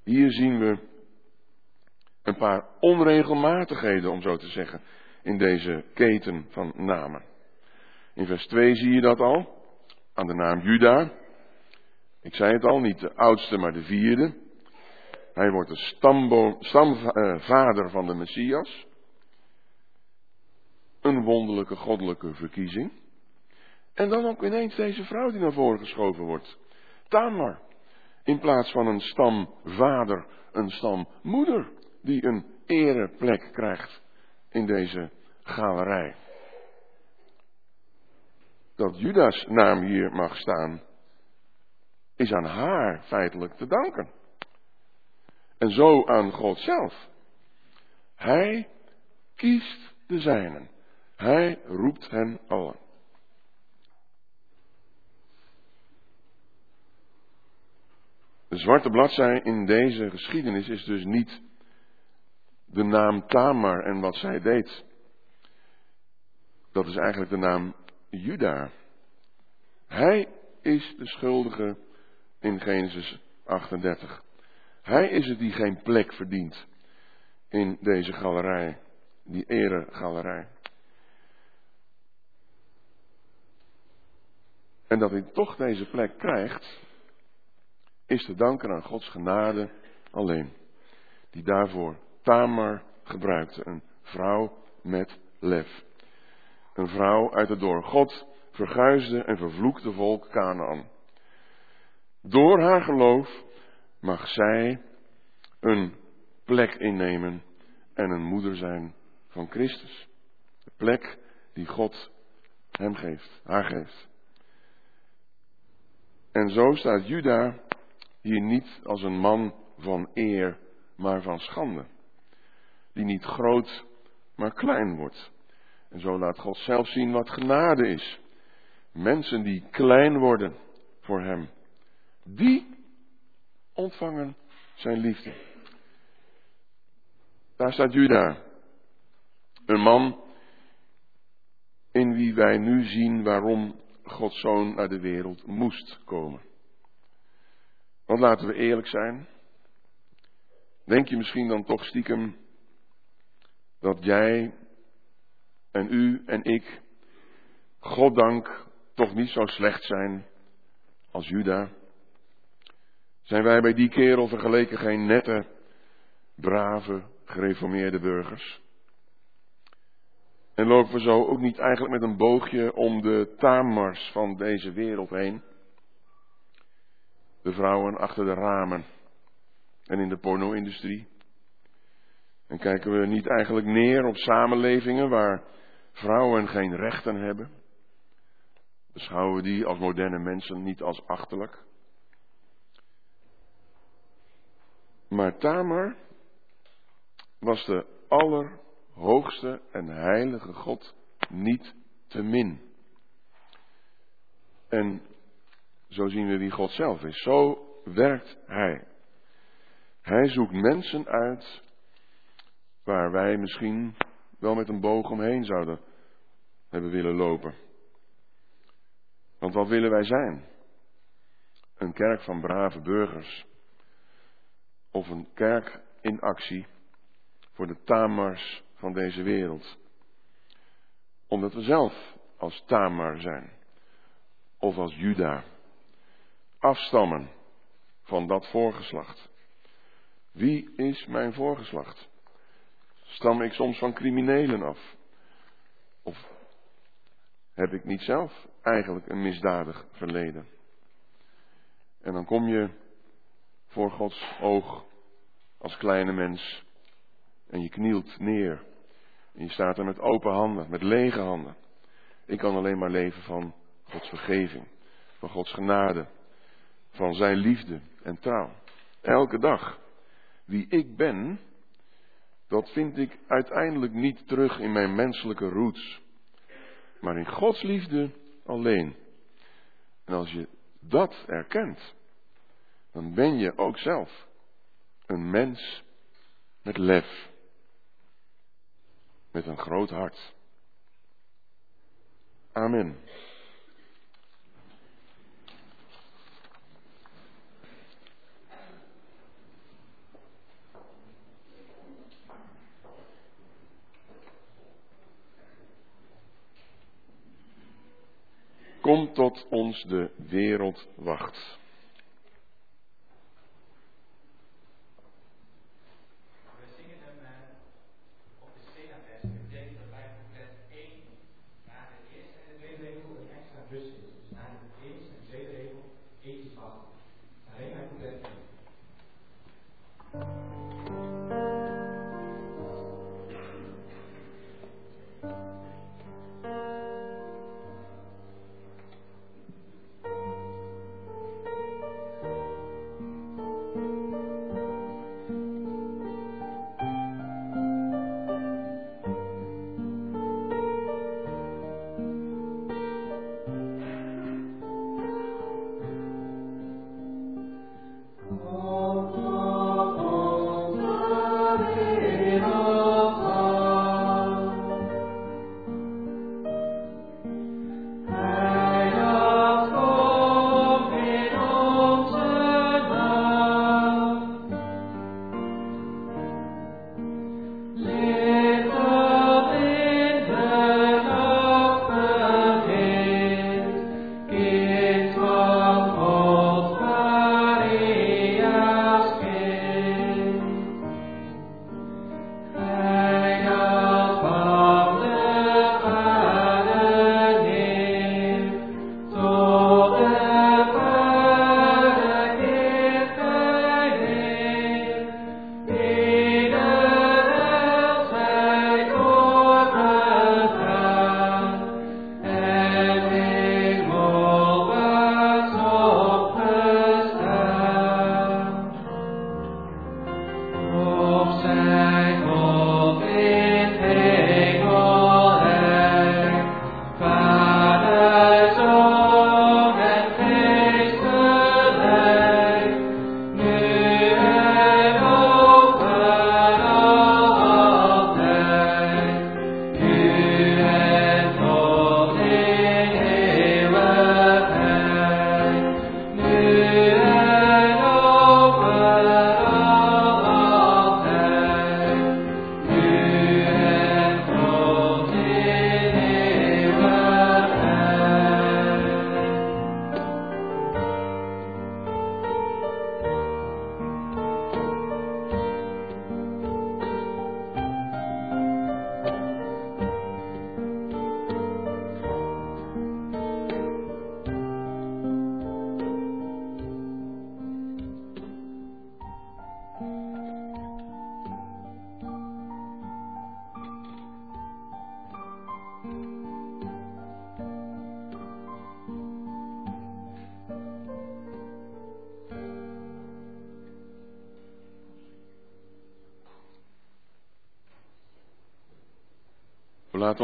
Hier zien we een paar onregelmatigheden, om zo te zeggen, in deze keten van namen. In vers 2 zie je dat al, aan de naam Juda. Ik zei het al, niet de oudste, maar de vierde. Hij wordt de stamvader van de Messias. Een wonderlijke goddelijke verkiezing. En dan ook ineens deze vrouw die naar voren geschoven wordt. Tamar. In plaats van een stamvader, een stammoeder die een ereplek krijgt in deze galerij. Dat Judas naam hier mag staan, is aan haar feitelijk te danken. En zo aan God zelf. Hij kiest de zijnen. Hij roept hen allen. De zwarte bladzij in deze geschiedenis is dus niet de naam Tamar en wat zij deed. Dat is eigenlijk de naam Juda. Hij is de schuldige in Genesis 38. Hij is het die geen plek verdient in deze galerij, die eregalerij. En dat hij toch deze plek krijgt, is te danken aan Gods genade alleen. Die daarvoor Tamar gebruikte, een vrouw met lef. Een vrouw uit het door God verguisde en vervloekte volk Canaan. Door haar geloof mag zij een plek innemen en een moeder zijn van Christus. De plek die God hem geeft, haar geeft. En zo staat Juda hier niet als een man van eer, maar van schande. Die niet groot, maar klein wordt. En zo laat God zelf zien wat genade is. Mensen die klein worden voor Hem, die ontvangen Zijn liefde. Daar staat Juda. Een man in wie wij nu zien waarom Gods zoon naar de wereld moest komen. Want laten we eerlijk zijn. Denk je misschien dan toch stiekem dat jij en u en ik, goddank, toch niet zo slecht zijn als Juda? Zijn wij bij die kerel vergeleken geen nette, brave, gereformeerde burgers? En lopen we zo ook niet eigenlijk met een boogje om de tamars van deze wereld heen? De vrouwen achter de ramen en in de porno-industrie. En kijken we niet eigenlijk neer op samenlevingen waar vrouwen geen rechten hebben? Beschouwen we die als moderne mensen niet als achterlijk? Maar Tamar was de allerhoogste en heilige God niet te min. En zo zien we wie God zelf is. Zo werkt Hij. Hij zoekt mensen uit waar wij misschien wel met een boog omheen zouden hebben willen lopen. Want wat willen wij zijn? Een kerk van brave burgers. Of een kerk in actie voor de tamars van deze wereld. Omdat we zelf als tamar zijn. Of als Juda. Afstammen van dat voorgeslacht. Wie is mijn voorgeslacht? Stam ik soms van criminelen af? Of heb ik niet zelf eigenlijk een misdadig verleden? En dan kom je voor Gods oog als kleine mens en je knielt neer. En je staat er met open handen, met lege handen. Ik kan alleen maar leven van Gods vergeving, van Gods genade, van Zijn liefde en trouw. Elke dag. Wie ik ben, dat vind ik uiteindelijk niet terug in mijn menselijke roots, maar in Gods liefde alleen. En als je dat erkent, dan ben je ook zelf een mens met lef, met een groot hart. Amen. Kom tot ons de wereld wacht.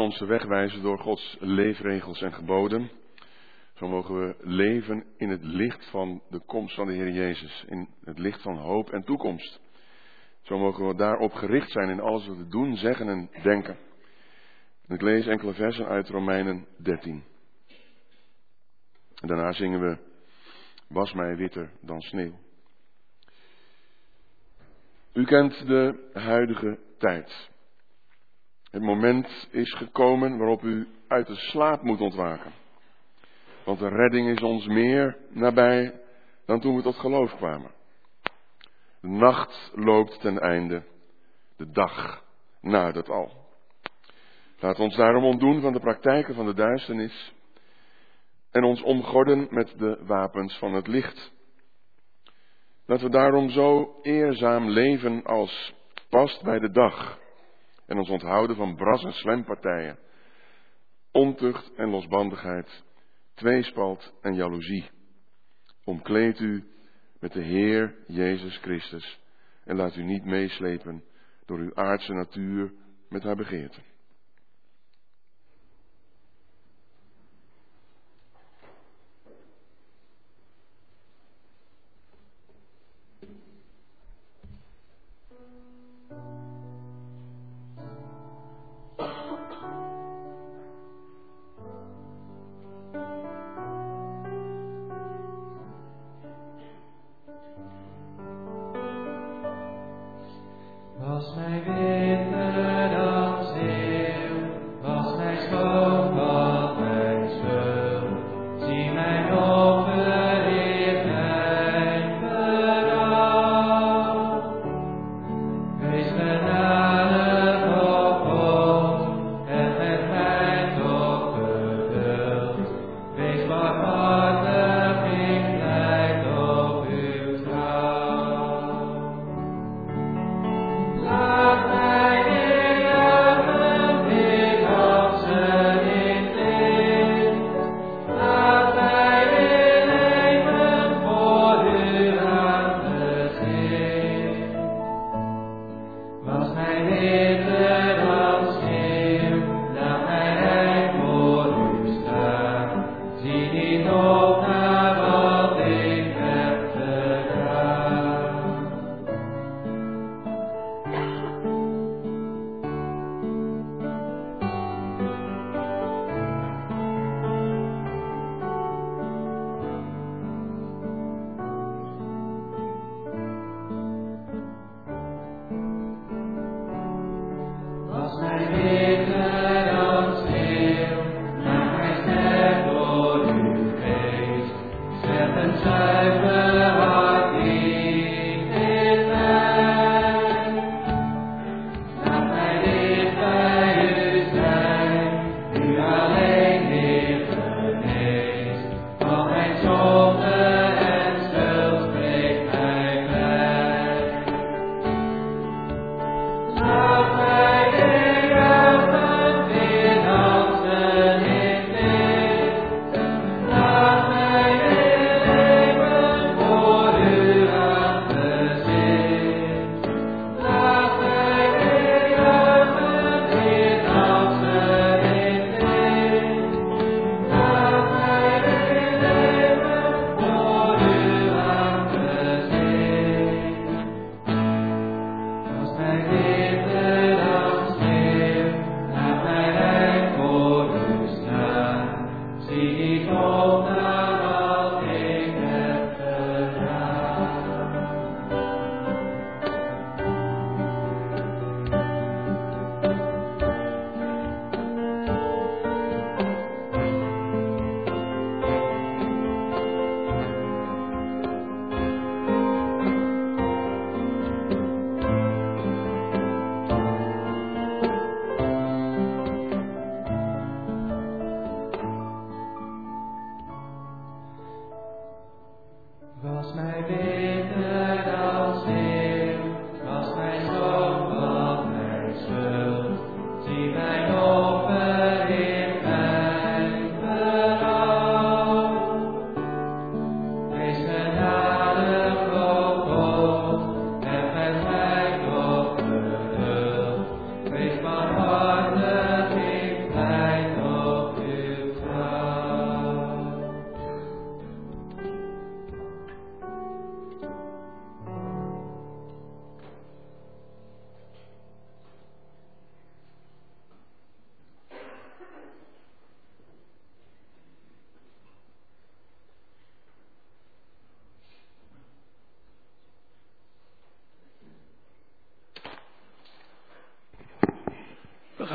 Laten ons wegwijzen door Gods leefregels en geboden. Zo mogen we leven in het licht van de komst van de Heer Jezus, in het licht van hoop en toekomst. Zo mogen we daarop gericht zijn in alles wat we doen, zeggen en denken. Ik lees enkele versen uit Romeinen 13. En daarna zingen we Was mij witter dan sneeuw. U kent de huidige tijd. Het moment is gekomen waarop u uit de slaap moet ontwaken. Want de redding is ons meer nabij dan toen we tot geloof kwamen. De nacht loopt ten einde, de dag nadert al. Laat ons daarom ontdoen van de praktijken van de duisternis en ons omgorden met de wapens van het licht. Dat we daarom zo eerzaam leven als past bij de dag en ons onthouden van bras- en slempartijen, ontucht en losbandigheid, tweespalt en jaloezie. Omkleed u met de Heer Jezus Christus en laat u niet meeslepen door uw aardse natuur met haar begeerten.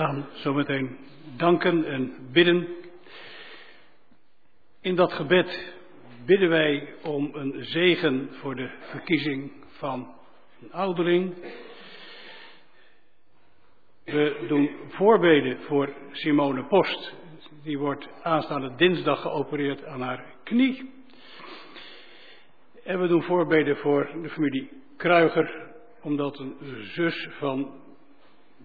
Gaan zo meteen danken en bidden. In dat gebed bidden wij om een zegen voor de verkiezing van een ouderling. We doen voorbeden voor Simone Post. Die wordt aanstaande dinsdag geopereerd aan haar knie. En we doen voorbeden voor de familie Kruiger, omdat een zus van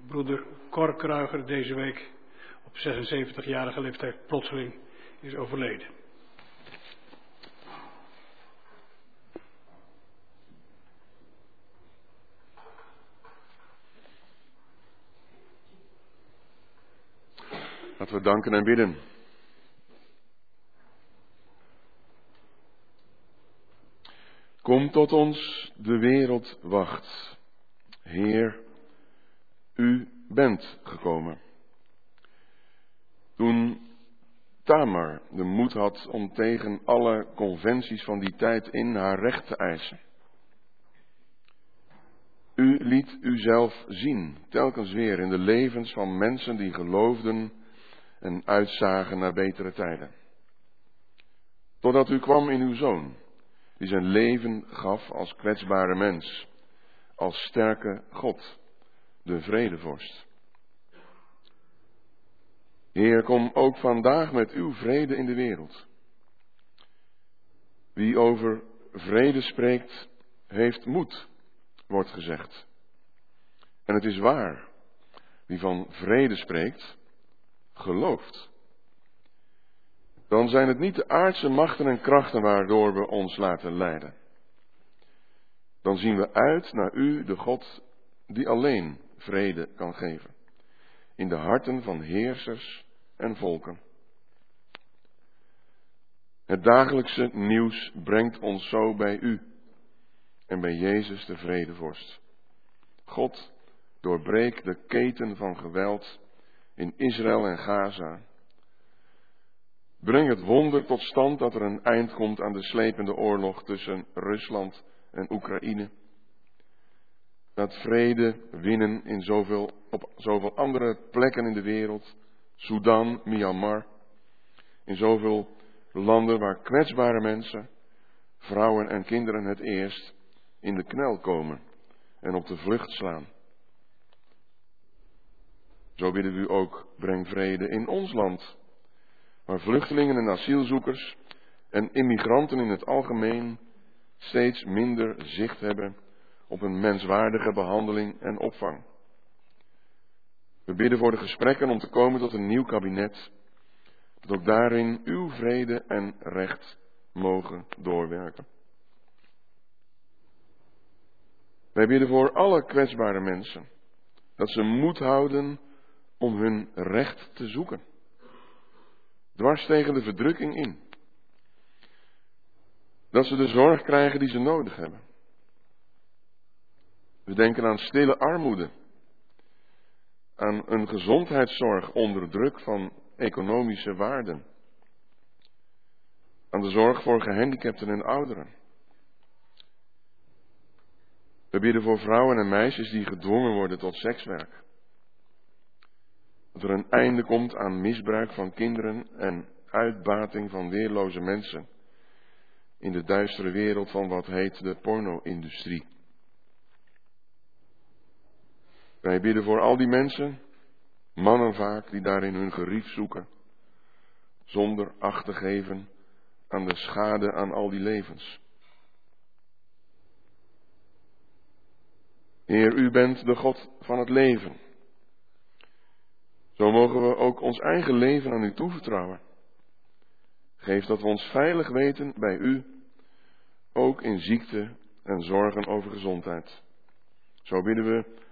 broeder Cor Kruiger deze week op 76-jarige leeftijd plotseling is overleden. Laten we danken en bidden. Kom tot ons, de wereld wacht. Heer, u bent gekomen. Toen Tamar de moed had om tegen alle conventies van die tijd in haar recht te eisen. U liet uzelf zien, telkens weer in de levens van mensen die geloofden en uitzagen naar betere tijden. Totdat u kwam in uw zoon, die zijn leven gaf als kwetsbare mens, als sterke God, de vredevorst. Heer, kom ook vandaag met uw vrede in de wereld. Wie over vrede spreekt, heeft moed, wordt gezegd. En het is waar, wie van vrede spreekt, gelooft. Dan zijn het niet de aardse machten en krachten waardoor we ons laten leiden. Dan zien we uit naar u, de God, die alleen vrede kan geven. In de harten van heersers en volken. Het dagelijkse nieuws brengt ons zo bij u en bij Jezus de vredevorst. God, doorbreek de keten van geweld in Israël en Gaza. Breng het wonder tot stand dat er een eind komt aan de slepende oorlog tussen Rusland en Oekraïne. Laat vrede winnen in zoveel, op zoveel andere plekken in de wereld. Sudan, Myanmar. In zoveel landen waar kwetsbare mensen, vrouwen en kinderen het eerst in de knel komen en op de vlucht slaan. Zo bidden we u ook, breng vrede in ons land, waar vluchtelingen en asielzoekers en immigranten in het algemeen steeds minder zicht hebben op een menswaardige behandeling en opvang. We bidden voor de gesprekken om te komen tot een nieuw kabinet, dat ook daarin uw vrede en recht mogen doorwerken. Wij bidden voor alle kwetsbare mensen, dat ze moed houden om hun recht te zoeken. Dwars tegen de verdrukking in. Dat ze de zorg krijgen die ze nodig hebben. We denken aan stille armoede. Aan een gezondheidszorg onder druk van economische waarden. Aan de zorg voor gehandicapten en ouderen. We bidden voor vrouwen en meisjes die gedwongen worden tot sekswerk. Dat er een einde komt aan misbruik van kinderen en uitbating van weerloze mensen in de duistere wereld van wat heet de porno-industrie. Wij bidden voor al die mensen, mannen vaak, die daarin hun gerief zoeken, zonder acht te geven aan de schade aan al die levens. Heer, u bent de God van het leven. Zo mogen we ook ons eigen leven aan u toevertrouwen. Geef dat we ons veilig weten bij u, ook in ziekte en zorgen over gezondheid. Zo bidden we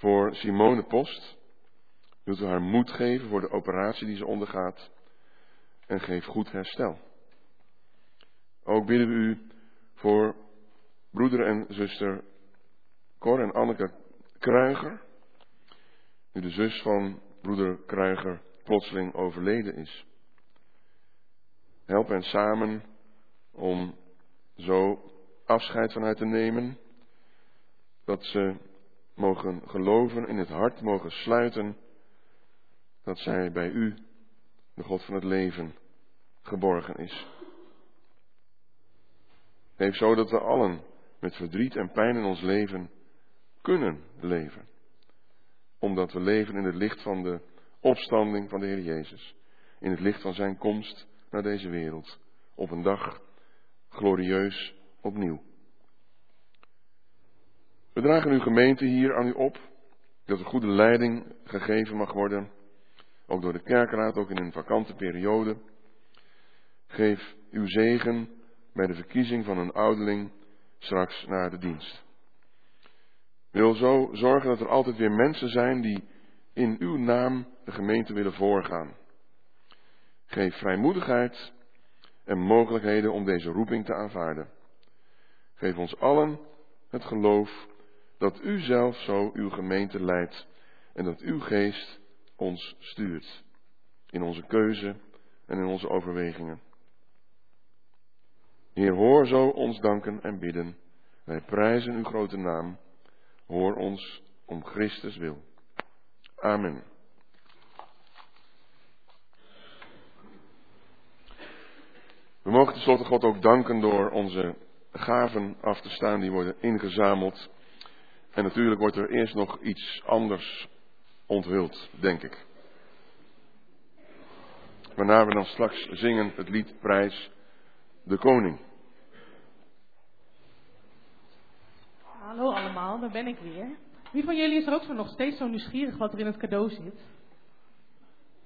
voor Simone Post. Wilt u haar moed geven voor de operatie die ze ondergaat en geef goed herstel. Ook bidden we u voor broeder en zuster Cor en Anneke Kruiger, nu de zus van broeder Kruiger plotseling overleden is. Help hen samen om zo afscheid van haar te nemen, dat ze mogen geloven, in het hart mogen sluiten dat zij bij u, de God van het leven, geborgen is. Geef zo dat we allen met verdriet en pijn in ons leven kunnen leven. Omdat we leven in het licht van de opstanding van de Heer Jezus. In het licht van zijn komst naar deze wereld. Op een dag glorieus opnieuw. We dragen uw gemeente hier aan u op. Dat er goede leiding gegeven mag worden. Ook door de kerkraad, ook in een vakante periode. Geef uw zegen bij de verkiezing van een ouderling straks naar de dienst. Wil zo zorgen dat er altijd weer mensen zijn die in uw naam de gemeente willen voorgaan. Geef vrijmoedigheid en mogelijkheden om deze roeping te aanvaarden. Geef ons allen het geloof dat u zelf zo uw gemeente leidt en dat uw geest ons stuurt in onze keuze en in onze overwegingen. Heer, hoor zo ons danken en bidden. Wij prijzen uw grote naam. Hoor ons om Christus wil. Amen. We mogen tenslotte God ook danken door onze gaven af te staan, die worden ingezameld. En natuurlijk wordt er eerst nog iets anders onthuld, denk ik. Waarna we dan straks zingen het lied Prijs de Koning. Hallo allemaal, daar ben ik weer. Wie van jullie is er ook zo nog steeds zo nieuwsgierig wat er in het cadeau zit?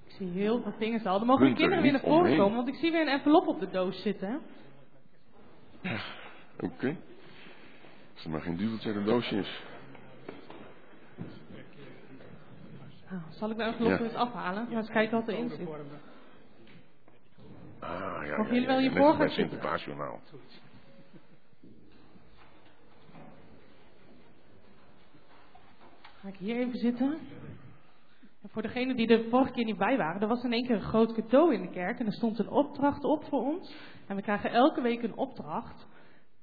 Ik zie heel veel vingers al. Dan mogen de er kinderen weer naar voren komen, want ik zie weer een envelop op de doos zitten. Oké. Als er maar geen duveltje uit een doosje is. Nou, zal ik de envelop eens afhalen? Maar eens kijken wat erin zit. Ah, ja, Mogen jullie wel voor als gaan zitten? Sinterklaasjournaal. Ga ik hier even zitten. En voor degenen die er vorige keer niet bij waren, er was in één keer een groot cadeau in de kerk en er stond een opdracht op voor ons. En we krijgen elke week een opdracht.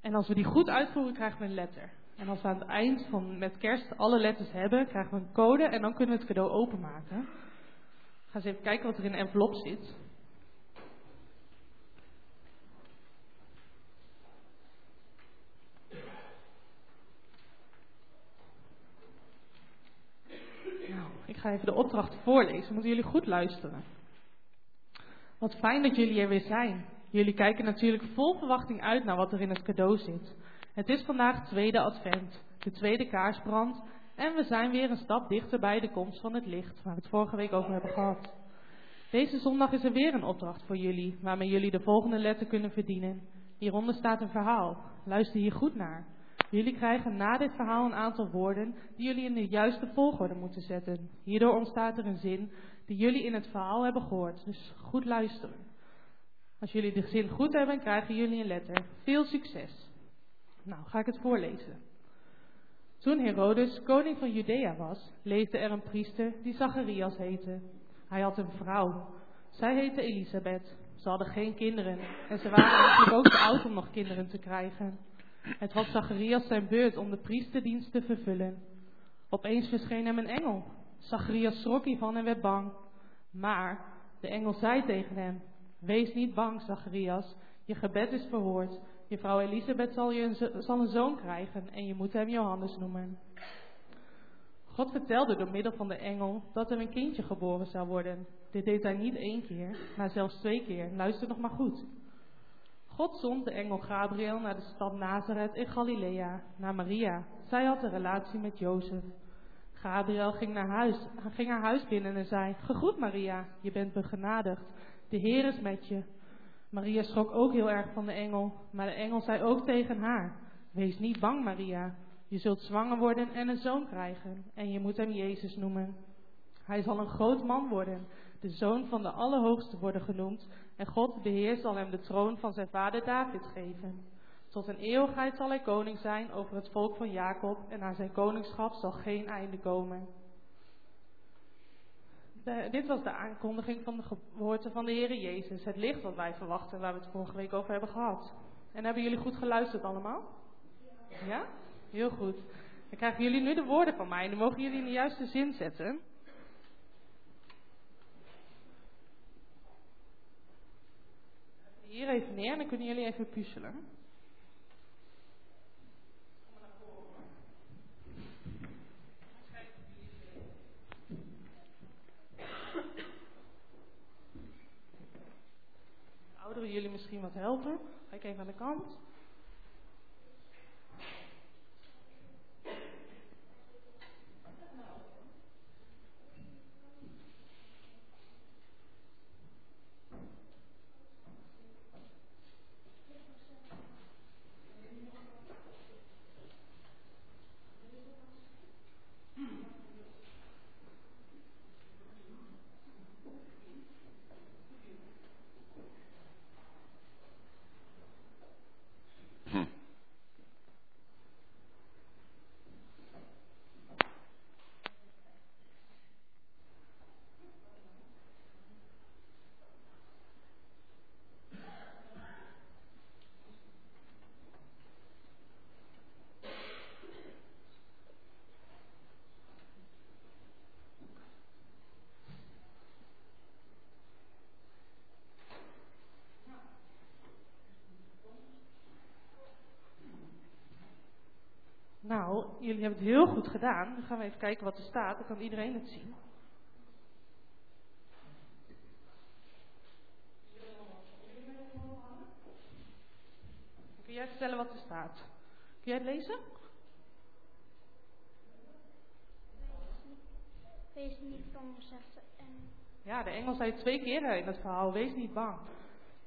En als we die goed uitvoeren, krijgen we een letter. En als we aan het eind van met kerst alle letters hebben, krijgen we een code en dan kunnen we het cadeau openmaken. Ga eens even kijken wat er in de envelop zit. Nou, ik ga even de opdracht voorlezen. Moeten jullie goed luisteren. Wat fijn dat jullie er weer zijn. Jullie kijken natuurlijk vol verwachting uit naar wat er in het cadeau zit. Het is vandaag tweede advent, de tweede kaarsbrand en we zijn weer een stap dichter bij de komst van het licht, waar we het vorige week over hebben gehad. Deze zondag is er weer een opdracht voor jullie, waarmee jullie de volgende letter kunnen verdienen. Hieronder staat een verhaal. Luister hier goed naar. Jullie krijgen na dit verhaal een aantal woorden die jullie in de juiste volgorde moeten zetten. Hierdoor ontstaat er een zin die jullie in het verhaal hebben gehoord. Dus goed luisteren. Als jullie de zin goed hebben, krijgen jullie een letter. Veel succes. Nou, ga ik het voorlezen. Toen Herodes koning van Judea was, leefde er een priester die Zacharias heette. Hij had een vrouw. Zij heette Elisabeth. Ze hadden geen kinderen en ze waren eigenlijk ook te oud om nog kinderen te krijgen. Het was Zacharias zijn beurt om de priesterdienst te vervullen. Opeens verscheen hem een engel. Zacharias schrok hiervan en werd bang. Maar de engel zei tegen hem: Wees niet bang, Zacharias. Je gebed is verhoord. Je vrouw Elisabeth zal, je een, zal een zoon krijgen en je moet hem Johannes noemen. God vertelde door middel van de engel dat er een kindje geboren zou worden. Dit deed hij niet één keer, maar zelfs twee keer. Luister nog maar goed. God zond de engel Gabriel naar de stad Nazareth in Galilea, naar Maria. Zij had een relatie met Jozef. Gabriel ging, naar huis, ging haar huis binnen en zei: Gegroet Maria, je bent begenadigd. De Heer is met je. Maria schrok ook heel erg van de engel, maar de engel zei ook tegen haar: Wees niet bang, Maria. Je zult zwanger worden en een zoon krijgen, en je moet hem Jezus noemen. Hij zal een groot man worden, de zoon van de Allerhoogste worden genoemd, en God, de Heer, zal hem de troon van zijn vader David geven. Tot een eeuwigheid zal hij koning zijn over het volk van Jacob, en aan zijn koningschap zal geen einde komen. Dit was de aankondiging van de geboorte van de Heer Jezus, het licht wat wij verwachten, waar we het vorige week over hebben gehad. En hebben jullie goed geluisterd allemaal? Ja? Heel goed. Dan krijgen jullie nu de woorden van mij en mogen jullie in de juiste zin zetten. Hier even neer en dan kunnen jullie even puzzelen. Ouderen jullie misschien wat helpen. Ga ik even aan de kant. Nou, jullie hebben het heel goed gedaan. Dan gaan we even kijken wat er staat. Dan kan iedereen het zien. Kun jij vertellen wat er staat? Kun jij het lezen? Wees niet bang, zegt de engel. Ja, de engel zei twee keer in het verhaal: wees niet bang.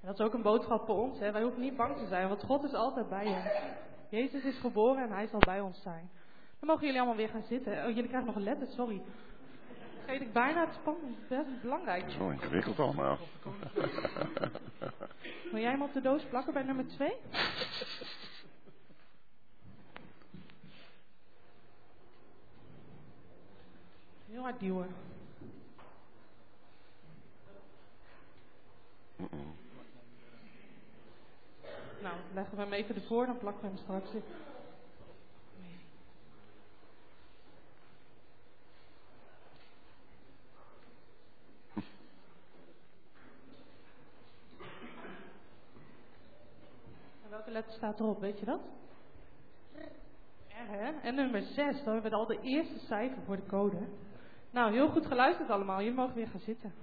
En dat is ook een boodschap voor ons. Hè? Wij hoeven niet bang te zijn, want God is altijd bij ons. Jezus is geboren en hij zal bij ons zijn. Dan mogen jullie allemaal weer gaan zitten. Oh, jullie krijgen nog een letter, sorry. Vergeet ik bijna het spannend. Dat is belangrijk. Zo ingewikkeld allemaal. Wil jij hem op de doos plakken bij nummer 2? Heel hard duwen. Nou, leggen we hem even ervoor, dan plakken we hem straks in. Letter staat erop, weet je dat? R, hè? En nummer 6, dan hebben we al de eerste cijfer voor de code. Nou, heel goed geluisterd allemaal. Jullie mogen weer gaan zitten.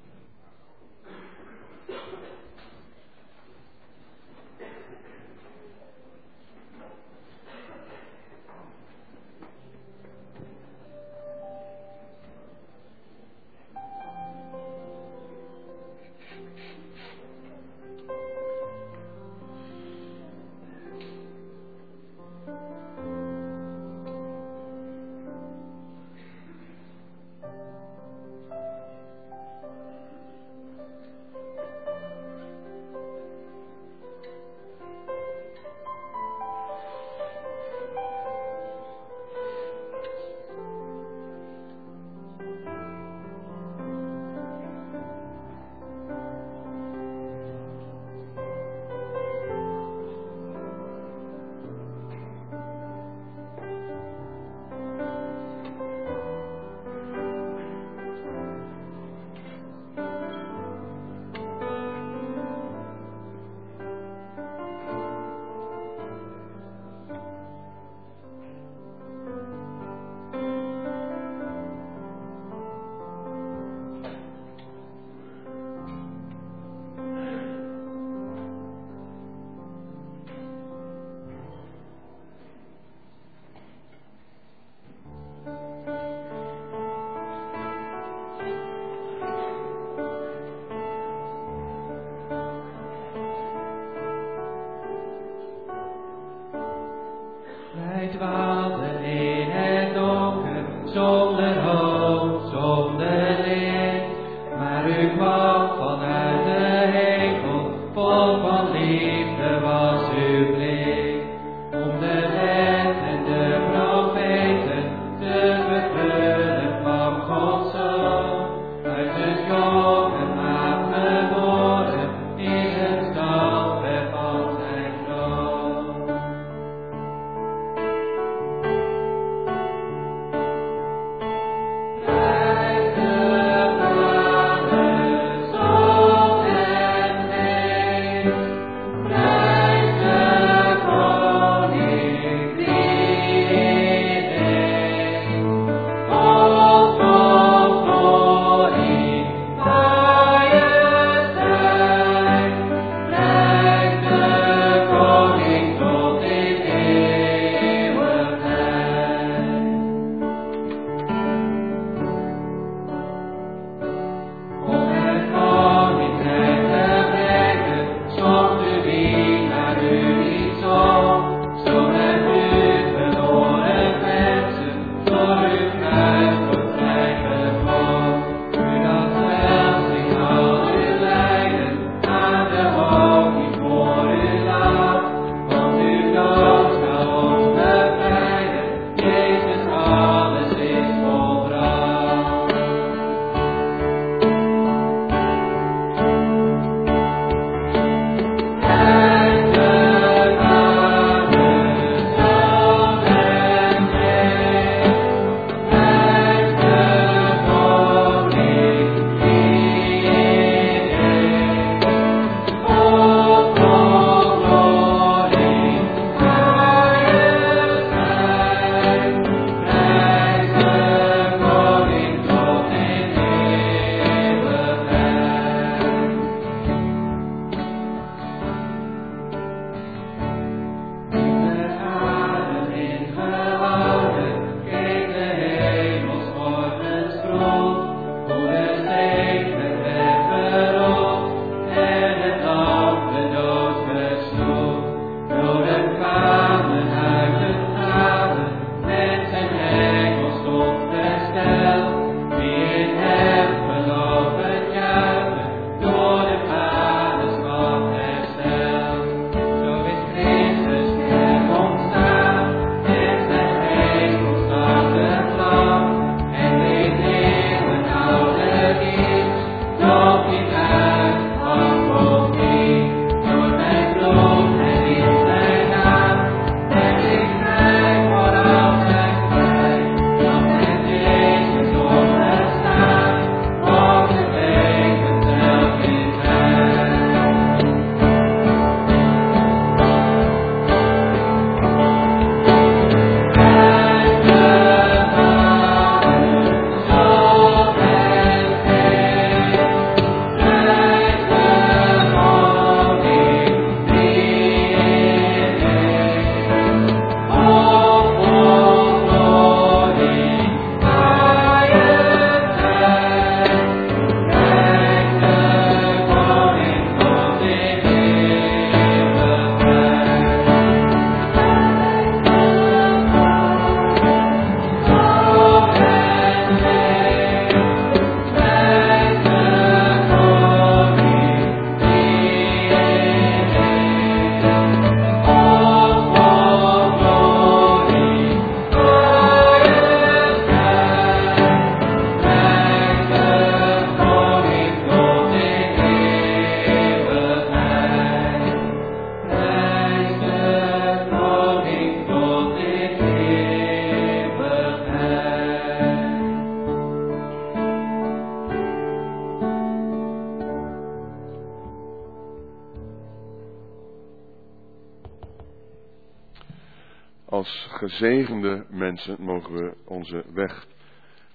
Gezegende mensen mogen we onze weg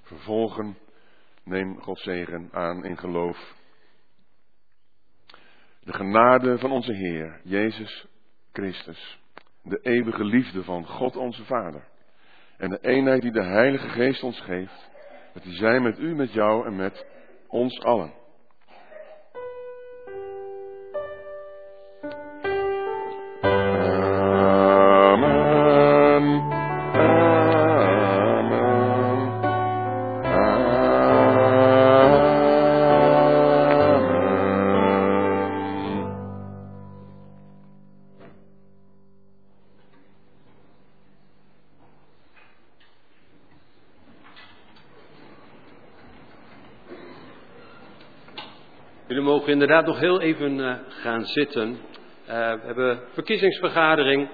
vervolgen. Neem Gods zegen aan in geloof. De genade van onze Heer, Jezus Christus. De eeuwige liefde van God onze Vader. En de eenheid die de Heilige Geest ons geeft. Dat die zij met u, met jou en met ons allen. Inderdaad nog heel even eh, gaan zitten. Eh, we hebben verkiezingsvergadering,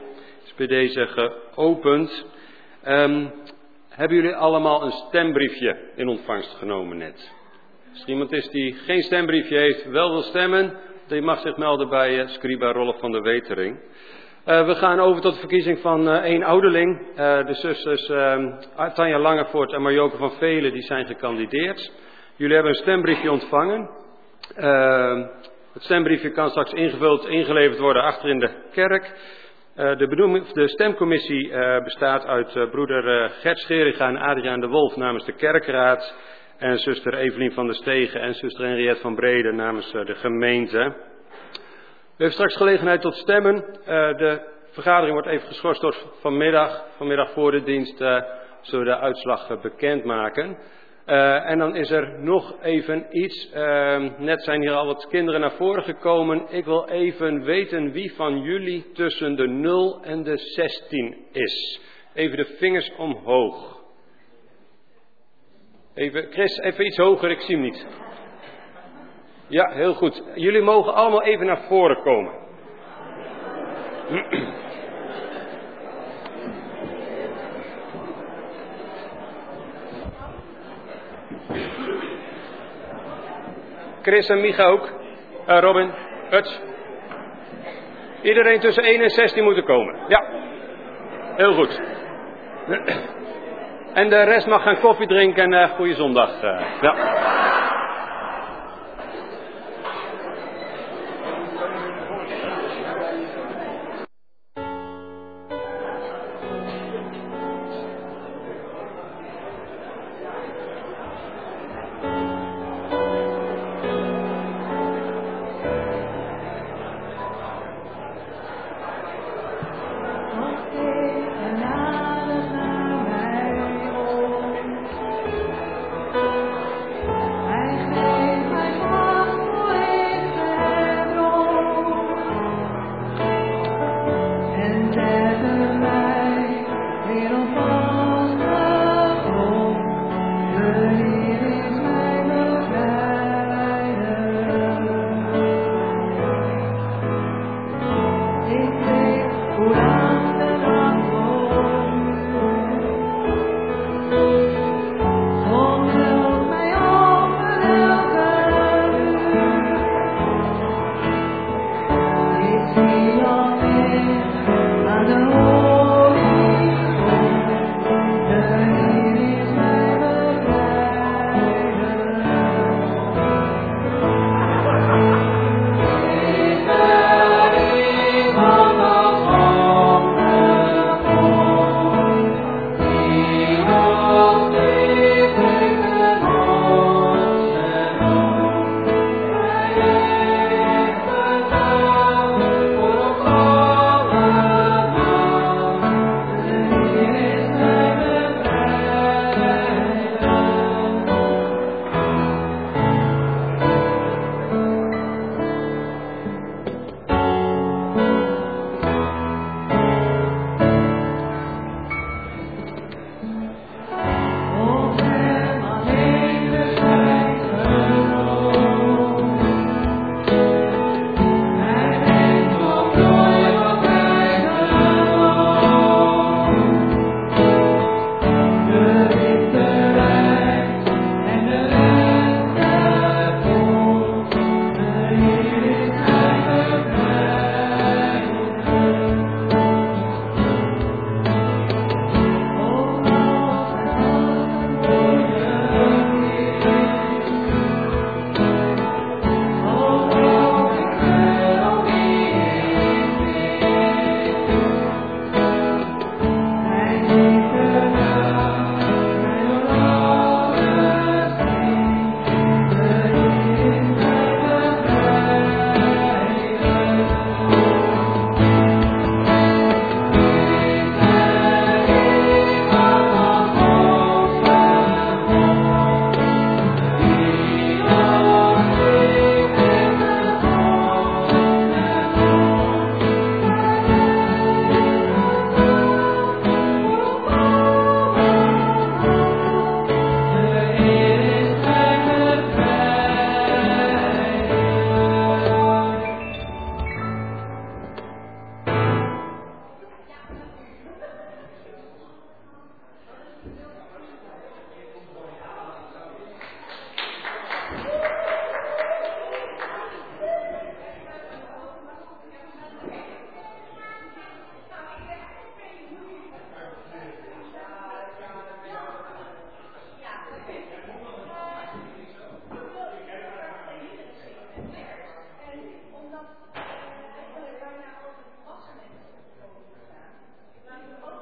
is bij deze geopend. Ehm, hebben jullie allemaal een stembriefje in ontvangst genomen net? Als iemand is die geen stembriefje heeft, wel wil stemmen, die mag zich melden bij eh, Scriba Rolf van der Wetering. We gaan over tot de verkiezing van één ouderling. De zusters ehm, Tanja Langevoort en Marjoke van Velen die zijn gekandideerd. Jullie hebben een stembriefje ontvangen. Uh, het stembriefje kan straks ingevuld, ingeleverd worden achter in de kerk. Uh, de, de, stemcommissie uh, bestaat uit uh, broeder Gert Scheringa en Adriaan de Wolf namens de kerkraad. En zuster Evelien van der Stegen en zuster Henriette van Brede namens de gemeente. U heeft straks gelegenheid tot stemmen. de vergadering wordt even geschorst tot vanmiddag. Vanmiddag voor de dienst zullen we de uitslag bekendmaken. Uh, en dan is er nog even iets. Uh, net zijn hier al wat kinderen naar voren gekomen. Ik wil even weten wie van jullie tussen de 0 en de 16 is. Even de vingers omhoog. Even, Chris, even iets hoger, ik zie hem niet. Ja, heel goed. Jullie mogen allemaal even naar voren komen. Chris en Micha ook. Uh, Robin, Huts. Iedereen tussen 1 en 16 moeten komen. Ja. Heel goed. En de rest mag gaan koffie drinken en uh, goede zondag. Uh, ja.